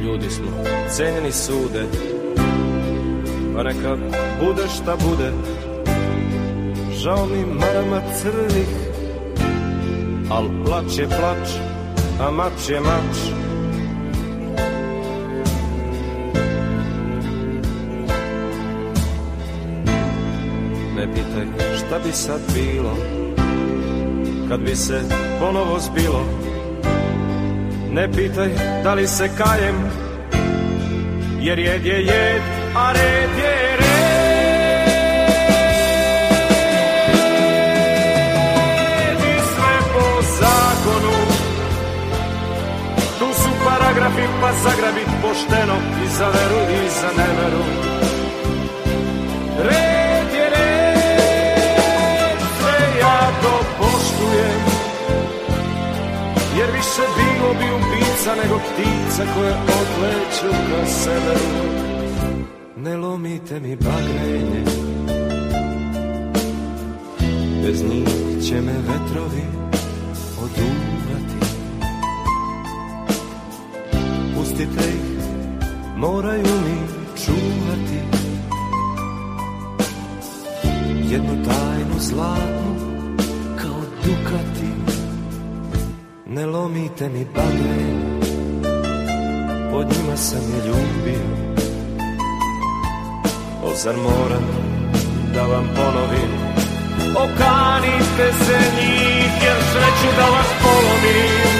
Ljudi smo, cenjeni sude Pa neka bude šta bude Žao mi marama crnih Al plać je plać, a mač je mač pitaj šta bi sad bilo Kad bi se ponovo zbilo Ne pitaj da li se kajem Jer jed je jed, a red je red paragrafi pa zagrabit pošteno i za veru i za neveru više bilo bi ubica nego ptica koje odleću ka severu Ne lomite mi bagrenje Bez njih će me vetrovi oduvati Pustite ih, moraju mi čuvati Jednu tajnu zlatnu kao dukati Ne lomite mi babe, pod njima sam je ljubio. O, zar moram da vam ponovim? Okanite se njih, jer sreću da vas polomim.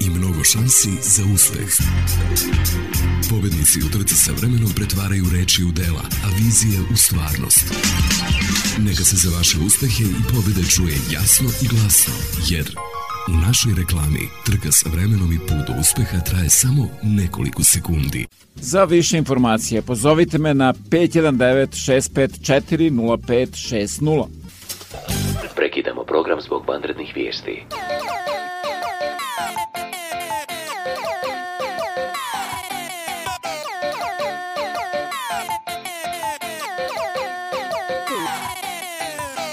i mnogo šansi za uspeh. Pobednici utrci sa vremenom pretvaraju reči u dela, a vizije u stvarnost. Neka se za vaše uspehe i pobede čuje jasno i glasno, jer u našoj reklami trka sa vremenom i put do uspeha traje samo nekoliko sekundi. Za više informacije pozovite me na 519 654 0560. Prekidamo program zbog vanrednih vijesti.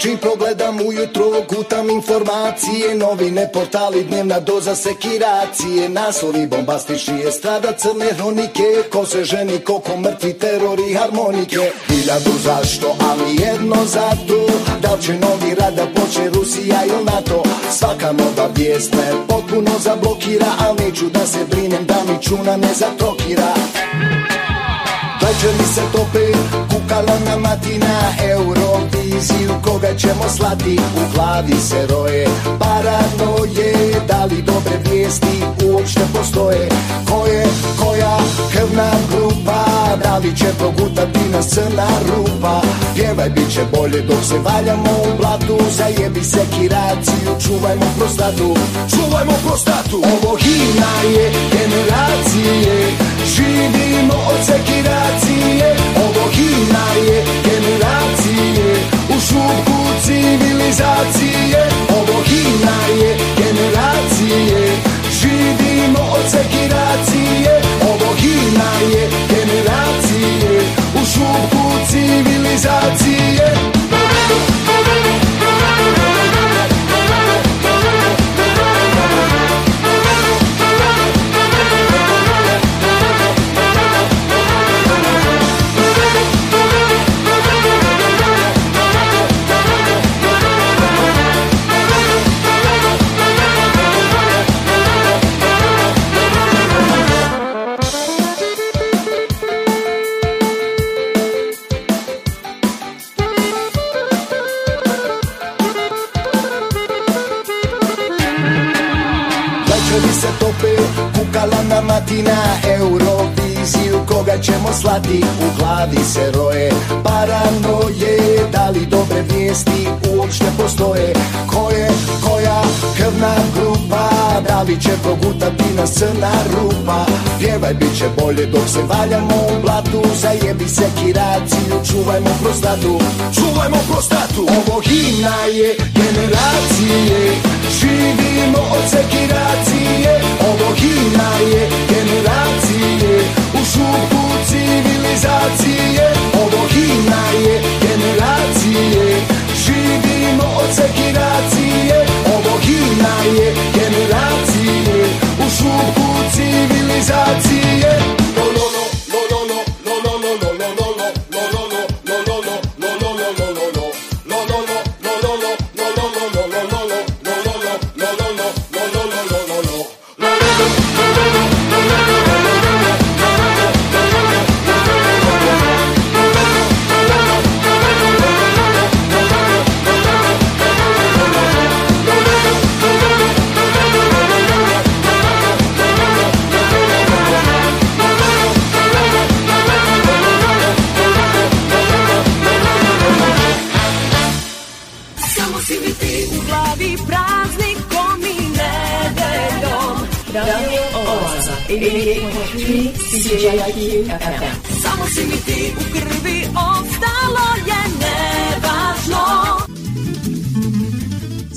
Čim znači, progledam ujutro gutam informacije Novine, portali, dnevna doza sekiracije Naslovi bombastični estrada crne hronike Ko se ženi, koko mrtvi terori harmonike Hiljadu zašto, ali jedno zato Da će novi rad da poče Rusija ili NATO Svaka nova vijest me potpuno zablokira Al neću da se brinem da mi čuna ne zatrokira Večeri se tope, kukala na matina Europa viziju koga ćemo slati U glavi se roje paranoje Da li dobre vijesti uopšte postoje Koje, koja krvna grupa Da li će progutati nas crna rupa Pjevaj bit će bolje dok se valjamo u blatu Zajebi se kiraciju, čuvajmo prostatu Čuvajmo prostatu Ovo himna je generacije Živimo od sekiracije Ovo himna je generacije sudbu civilizacije Ovo himna je generacije Živimo od sekiracije Ovo je generacije U šupku civilizacije Sati u glavi se roje Paranoje Da li dobre vijesti uopšte postoje Koje, koja krvna grupa Da li će progutati nas crna rupa Pjevaj bit će bolje dok se valjamo u blatu Zajebi se kiraciju Čuvajmo prostatu Čuvajmo prostatu Ovo himna je generacije Živimo od sekiracije Ovo himna je generacije civilizacije Ovo himna je generacije Živimo od sekiracije Ovo je generacije U šupu civilizacije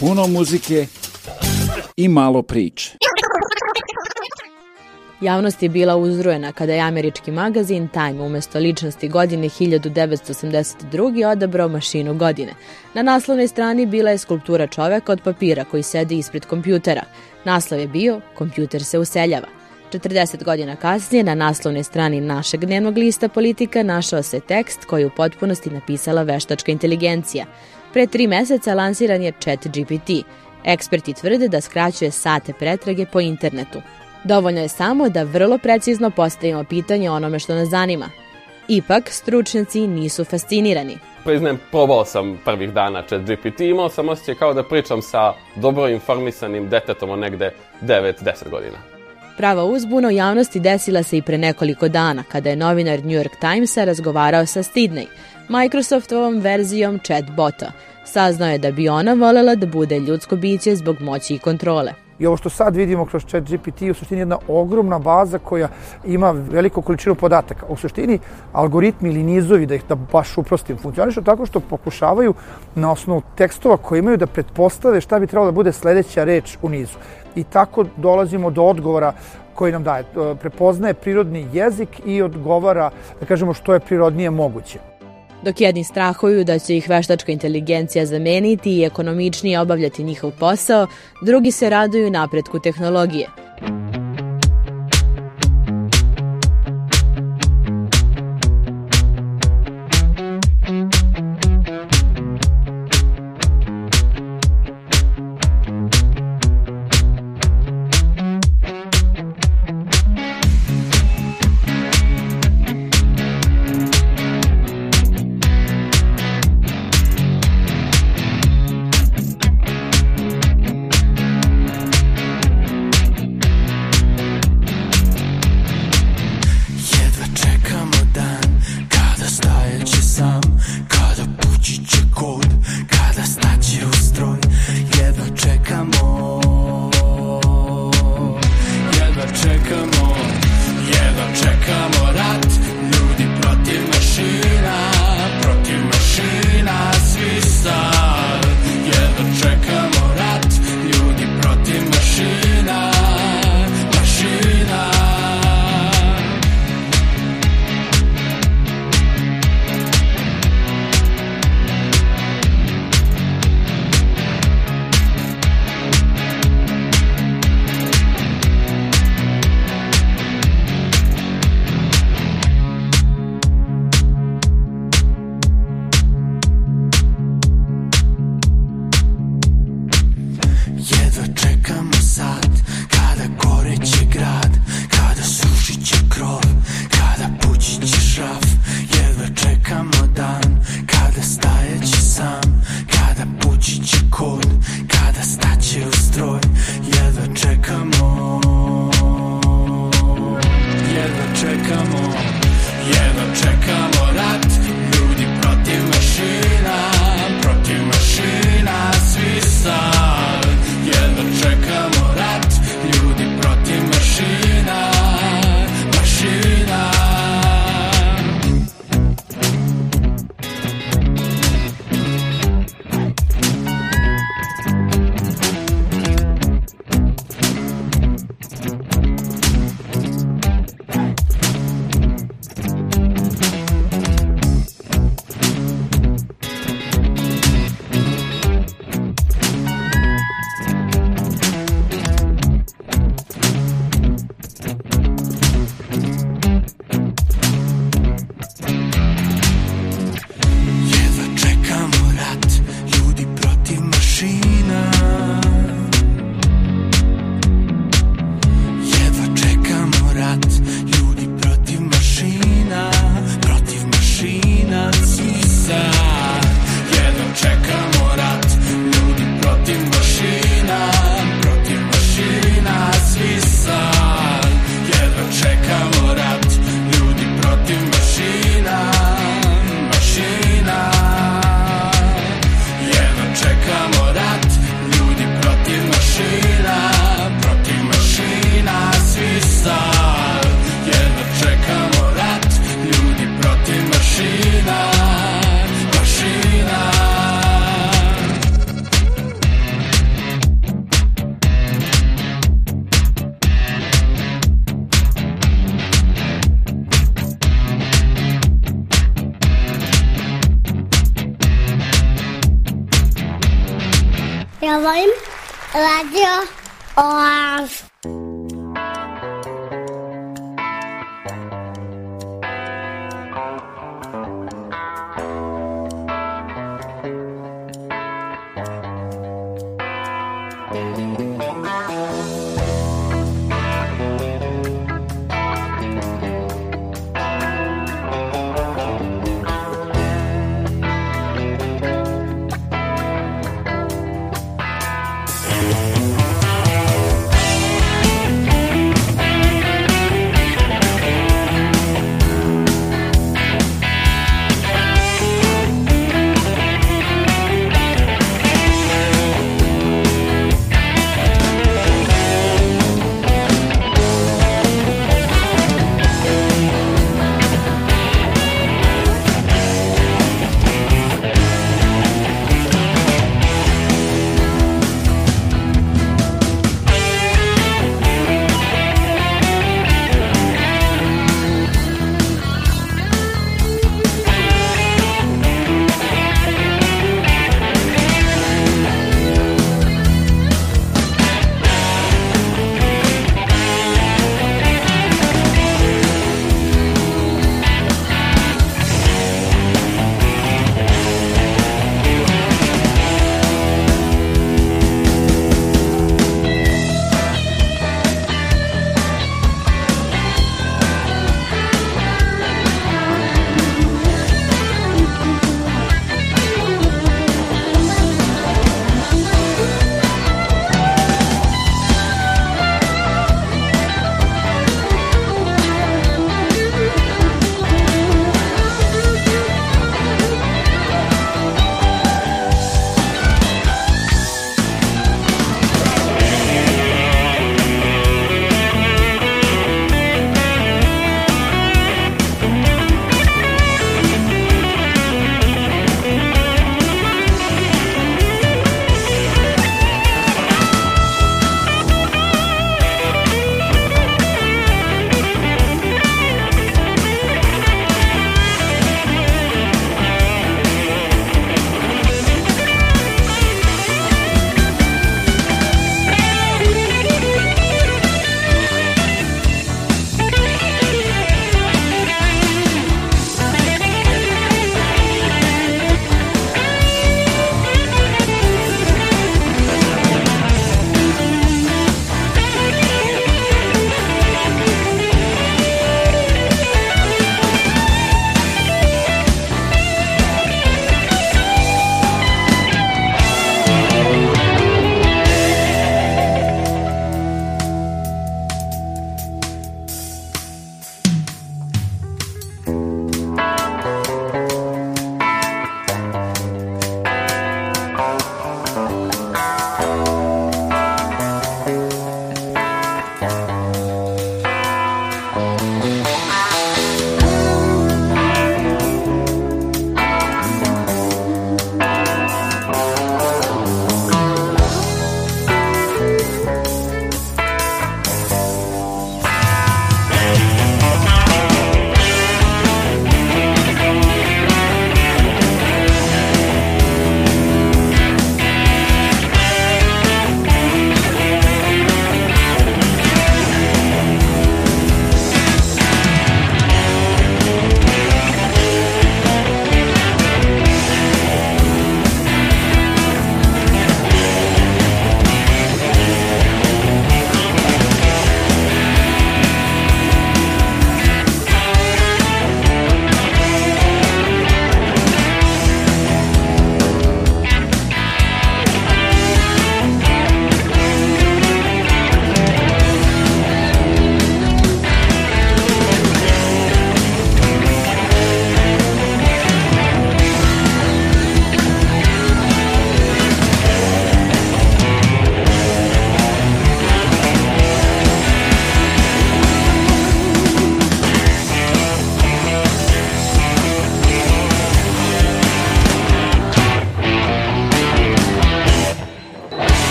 puno muzike i malo priče. Javnost je bila uzrujena kada je američki magazin Time umesto ličnosti godine 1982. odabrao mašinu godine. Na naslovnoj strani bila je skulptura čoveka od papira koji sedi ispred kompjutera. Naslov je bio Kompjuter se useljava. 40 godina kasnije na naslovnoj strani našeg dnevnog lista politika našao se tekst koji u potpunosti napisala veštačka inteligencija – Pre tri meseca lansiran je ChatGPT. Eksperti tvrde da skraćuje sate pretrage po internetu. Dovoljno je samo da vrlo precizno postavimo pitanje onome što nas zanima. Ipak, stručnjaci nisu fascinirani. Priznajem, pa probao sam prvih dana chat GPT, imao sam osjećaj kao da pričam sa dobro informisanim detetom od negde 9-10 godina. Prava uzbuna u javnosti desila se i pre nekoliko dana, kada je novinar New York Timesa razgovarao sa Stidney, Microsoftovom verzijom chatbota. Saznao je da bi ona volela da bude ljudsko biće zbog moći i kontrole. I ovo što sad vidimo kroz chat GPT je u suštini jedna ogromna baza koja ima veliku količinu podataka. U suštini algoritmi ili nizovi, da ih da baš uprostim, funkcionišu tako što pokušavaju na osnovu tekstova koje imaju da pretpostave šta bi trebalo da bude sledeća reč u nizu i tako dolazimo do odgovora koji nam daje. E, prepoznaje prirodni jezik i odgovara, da kažemo, što je prirodnije moguće. Dok jedni strahuju da će ih veštačka inteligencija zameniti i ekonomičnije obavljati njihov posao, drugi se raduju napretku tehnologije – Radiowojen, Radio Orange.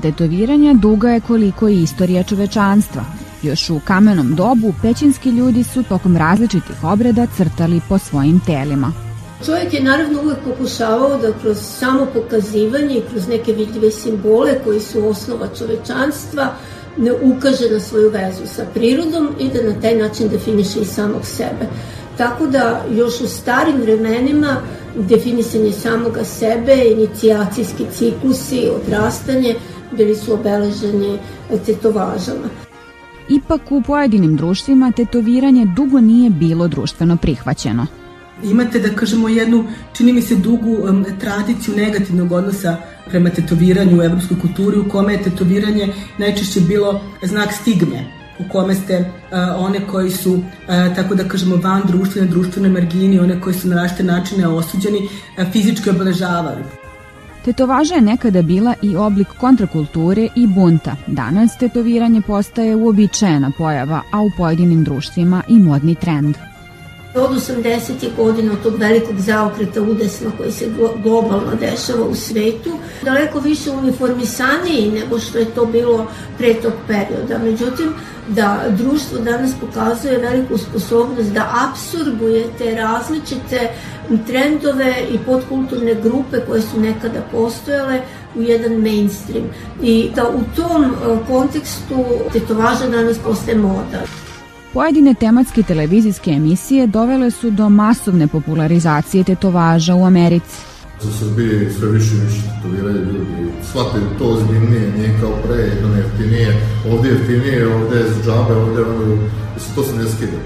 tetoviranja duga je koliko i istorija čovečanstva. Još u kamenom dobu pećinski ljudi su tokom različitih obreda crtali po svojim telima. Čovjek je naravno uvek pokušavao da kroz samo pokazivanje i kroz neke vidljive simbole koji su osnova čovečanstva ne ukaže na svoju vezu sa prirodom i da na taj način definiše i samog sebe. Tako da još u starim vremenima definisanje samoga sebe, inicijacijski ciklusi, odrastanje – bili su obeleženi eh, tetovažama. Ipak u pojedinim društvima tetoviranje dugo nije bilo društveno prihvaćeno. Imate, da kažemo, jednu, čini mi se, dugu um, tradiciju negativnog odnosa prema tetoviranju u evropskoj kulturi u kome je tetoviranje najčešće bilo znak stigme u kome ste uh, one koji su, uh, tako da kažemo, van društvene, društvene margini, one koji su na različite načine osuđeni, uh, fizički obeležavali. Tetovaža je nekada bila i oblik kontrakulture i bunta. Danas tetoviranje postaje uobičajena pojava, a u pojedinim društvima i modni trend. Od 80. godina, od tog velikog zaokreta udesna koji se globalno dešava u svetu, daleko više uniformisaniji nego što je to bilo pre tog perioda. Međutim, da društvo danas pokazuje veliku sposobnost da absorbuje te različite trendove i podkulturne grupe koje su nekada postojale u jedan mainstream. I da u tom e, kontekstu tetovaža danas postaje moda. Pojedine tematske televizijske emisije dovele su do masovne popularizacije tetovaža u Americi. U Srbiji sve više i više tetoviraju ljudi. Shvataju to ozbiljnije, nije kao pre, jedno jeftinije. Ovde jeftinije, ovde je džabe, ovde je... To se ne skida.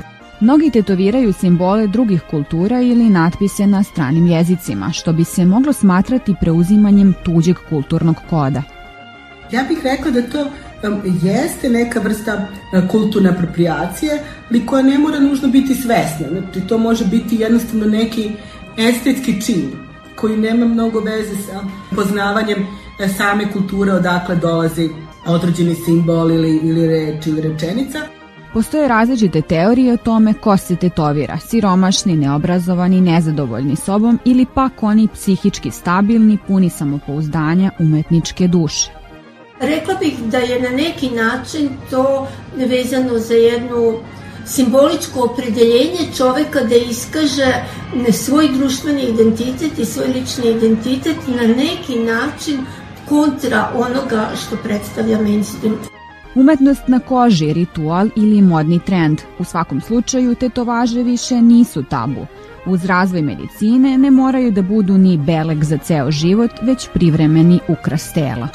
Mnogi tetoviraju simbole drugih kultura ili natpise na stranim jezicima, što bi se moglo smatrati preuzimanjem tuđeg kulturnog koda. Ja bih rekla da to jeste neka vrsta e, kulturne apropriacije, ali koja ne mora nužno biti svesna. Znači, to može biti jednostavno neki estetski čin koji nema mnogo veze sa poznavanjem e, same kulture odakle dolazi određeni simbol ili, ili reč ili rečenica. Postoje različite teorije o tome ko se tetovira, siromašni, neobrazovani, nezadovoljni sobom ili pak oni psihički stabilni, puni samopouzdanja, umetničke duše rekla bih da je na neki način to vezano za jednu simboličko opredeljenje čoveka da iskaže svoj društveni identitet i svoj lični identitet na neki način kontra onoga što predstavlja mainstream. Umetnost na koži ritual ili modni trend. U svakom slučaju tetovaže više nisu tabu. Uz razvoj medicine ne moraju da budu ni beleg za ceo život, već privremeni ukras tela.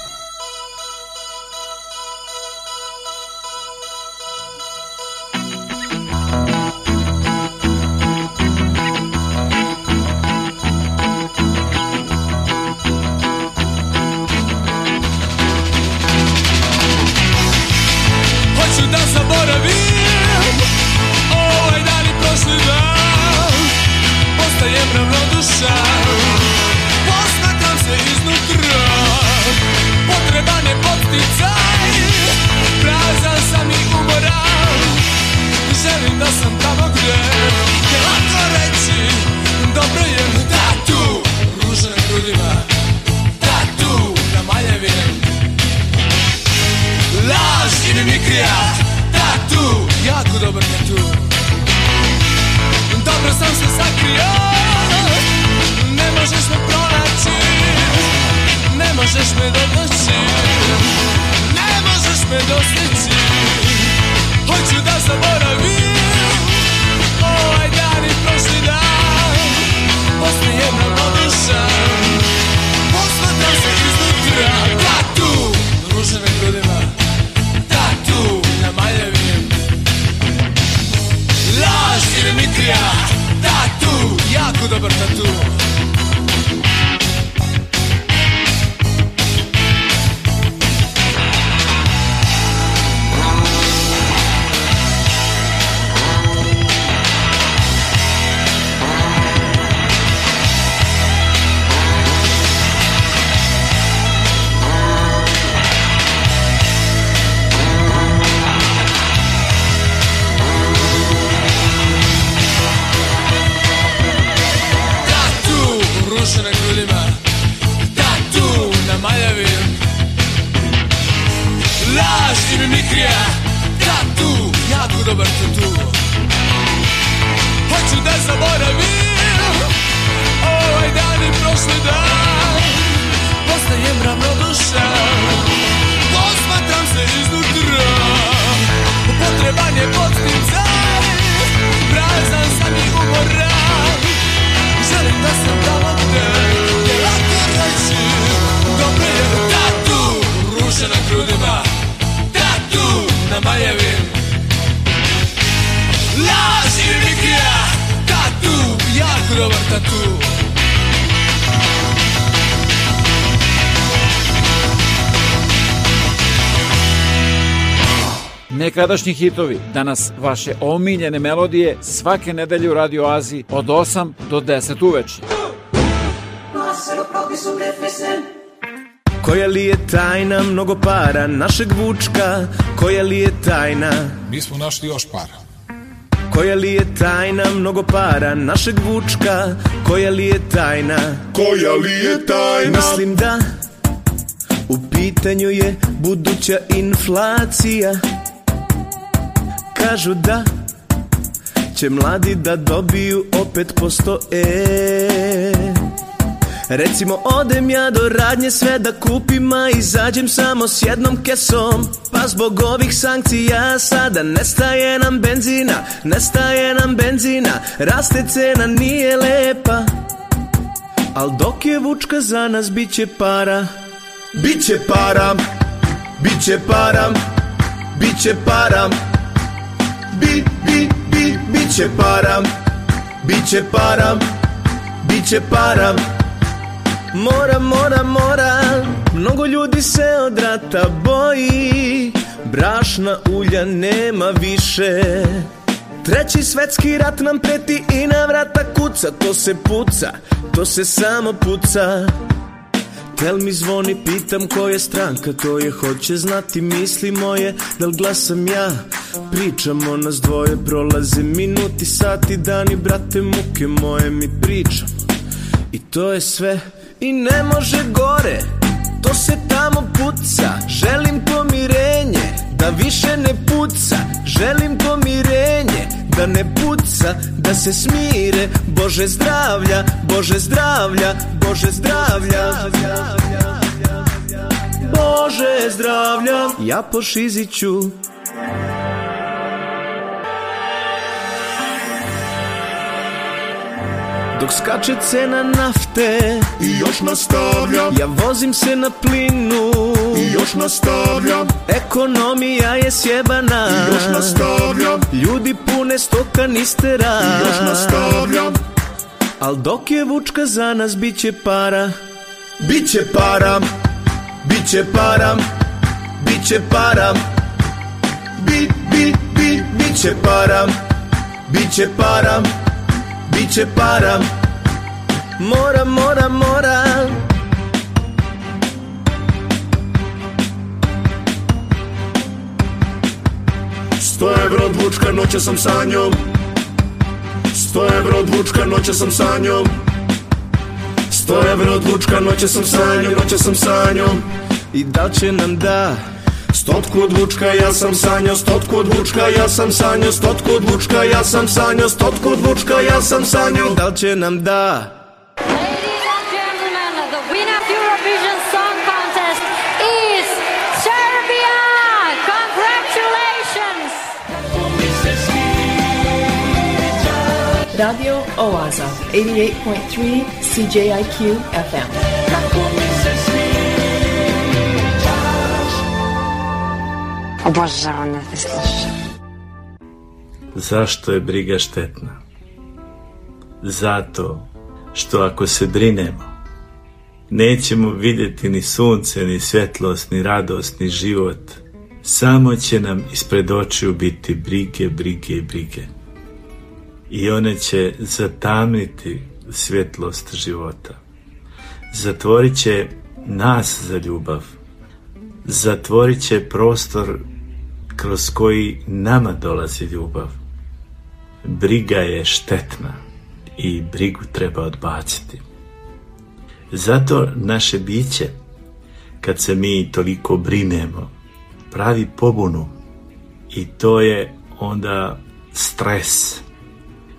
nekadašnji hitovi, danas vaše omiljene melodije svake nedelje u Radio Aziji od 8 do 10 uveče. Koja li je tajna mnogo para našeg vučka? Koja li je tajna? Mi smo našli još para. Koja li je tajna mnogo para našeg vučka? Koja li je tajna? Koja li je tajna? Mislim da u pitanju je buduća inflacija. Kažu da će mladi da dobiju opet po posto e Recimo odem ja do radnje sve da kupim A izađem samo s jednom kesom Pa zbog ovih sankcija sada nestaje nam benzina Nestaje nam benzina Raste cena nije lepa Al dok je vučka za nas biće para Biće para, Biće param Biće param, biće param bi, bi, bi, bit će para, bit će param, bit će param. Mora, mora, mora, mnogo ljudi se od rata boji, brašna ulja nema više. Treći svetski rat nam preti i na vrata kuca, to se puca, to se samo puca. Tel mi zvoni, pitam ko je stranka, to je hoće znati misli moje, da li glasam ja? Pričamo nas dvoje, prolaze minuti, sati, dani, brate, muke moje mi pričam. I to je sve, i ne može gore, Što se tamo puca, želim pomirenje Da više ne puca, želim pomirenje Da ne puca, da se smire Bože zdravlja, Bože zdravlja, Bože zdravlja Bože zdravlja Ja po šiziću Dok skače cena nafte I još nastavljam Ja vozim se na plinu I još nastavljam Ekonomija je sjebana I još nastavljam Ljudi pune sto kanistera I još nastavljam Al dok je vučka za nas biće para Biće para Biće para Biće para Bi, bi, bi, biće para Biće para. Biće para Mora, mora, mora Sto evro od Vučka, noća sam sa njom Sto evro od Vučka, noća sam sa njom Sto evro od Vučka, noća sam sa njom, noća sam sa njom I da će nam da Stotku dvučka, ja sam sanjao, stotku dvučka, ja sam sanjao, stotku dvučka, ja sam sanjao, stotku dvučka, ja sam sanjao, da će nam da? Radio Oaza, 88.3 CJIQ FM. Obožavam da te slušam. Zašto je briga štetna? Zato što ako se brinemo, nećemo videti ni sunce, ni svetlost, ni radost, ni život. Samo će nam ispred očiju biti brige, brige i brige. I one će zatamniti svetlost života. Zatvorit će nas za ljubav. Zatvorit će prostor kroz koji nama dolazi ljubav, briga je štetna i brigu treba odbaciti. Zato naše biće, kad se mi toliko brinemo, pravi pobunu i to je onda stres.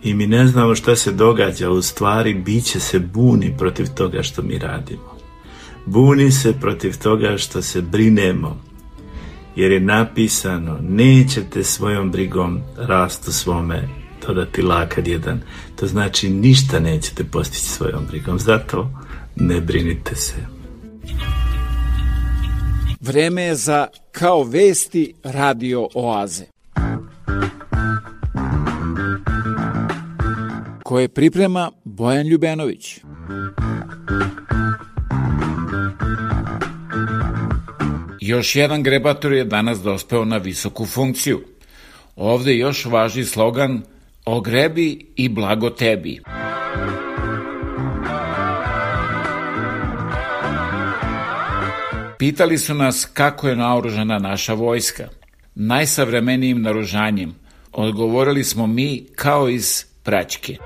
I mi ne znamo šta se događa, u stvari biće se buni protiv toga što mi radimo. Buni se protiv toga što se brinemo, jer je napisano nećete svojom brigom rastu svome dodati lakad jedan. To znači ništa nećete postići svojom brigom, zato ne brinite se. Vreme je za Kao vesti radio oaze. Koje priprema Bojan Ljubenović. Još jedan grebator je danas dospeo na visoku funkciju. Ovde još važi slogan Ogrebi i blago tebi. Pitali su nas kako je naoružana naša vojska. Najsavremenijim naružanjem odgovorili smo mi kao iz praćke.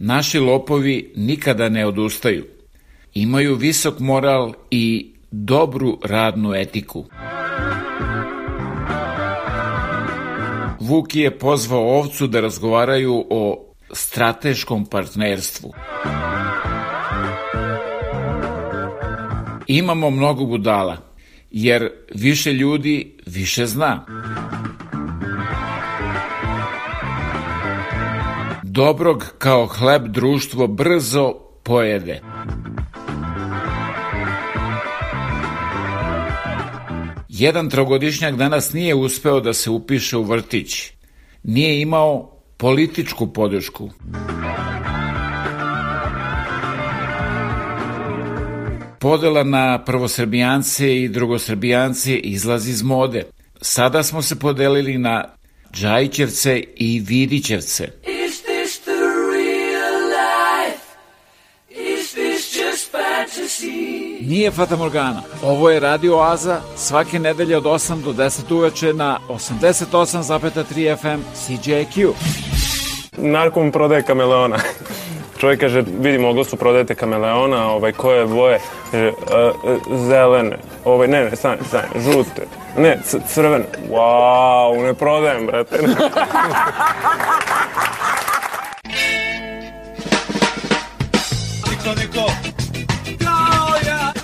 Naši lopovi nikada ne odustaju – imaju visok moral i dobru radnu etiku. Vuk je pozvao ovcu da razgovaraju o strateškom partnerstvu. Imamo mnogo budala, jer više ljudi više zna. Dobrog kao hleb društvo brzo pojede. Jedan trogodišnjak danas nije uspeo da se upiše u vrtić. Nije imao političku podršku. Podela na prvosrbijance i drugosrbijance izlazi iz mode. Sada smo se podelili na Džajićevce i Vidićevce. Nije Fata Morgana. Ovo je Radio Aza svake nedelje od 8 do 10 uveče na 88,3 FM CJQ. Narkom prodaje kameleona. Čovjek kaže, vidim oglasu prodajete kameleona, ovaj, koje boje, kaže, uh, zelene, ovaj, ne, ne, stani, stani, žute, ne, crvene, wow, ne prodajem, brate. Niko, niko,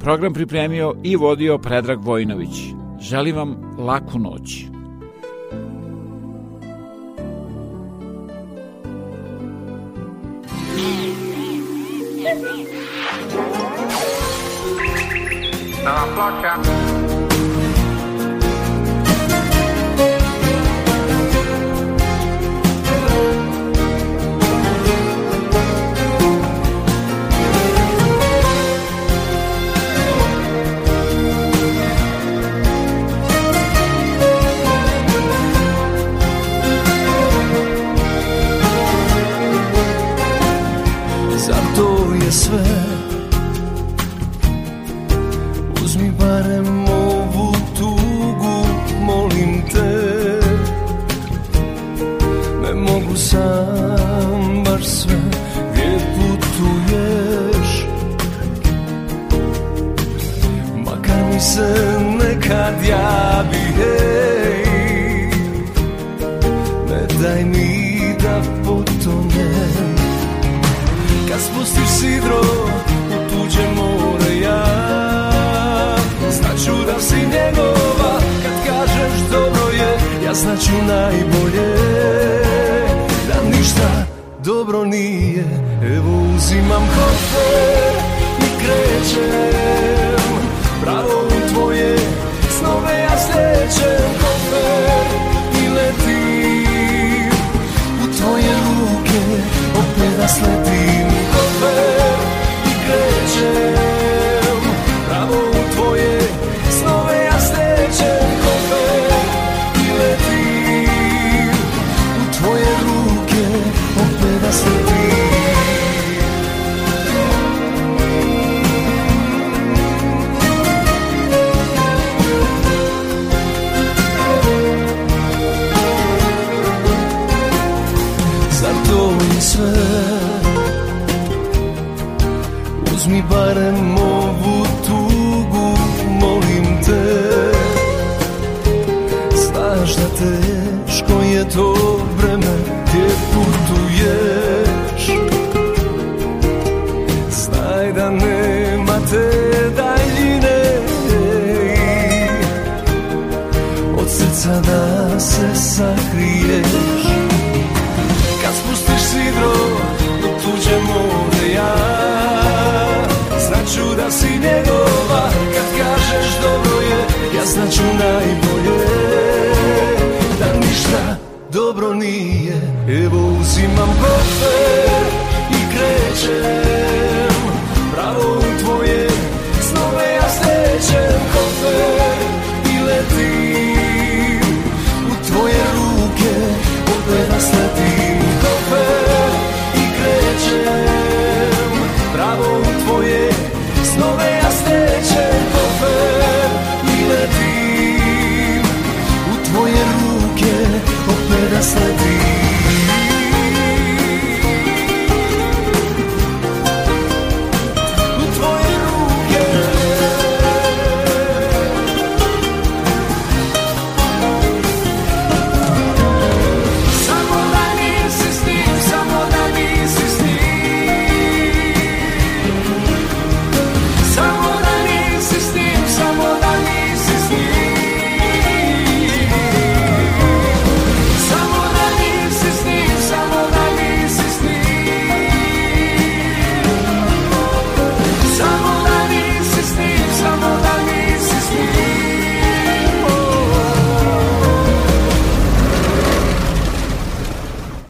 Program pripremio i vodio Predrag Vojnović. Želim vam laku noć. Na da plaka.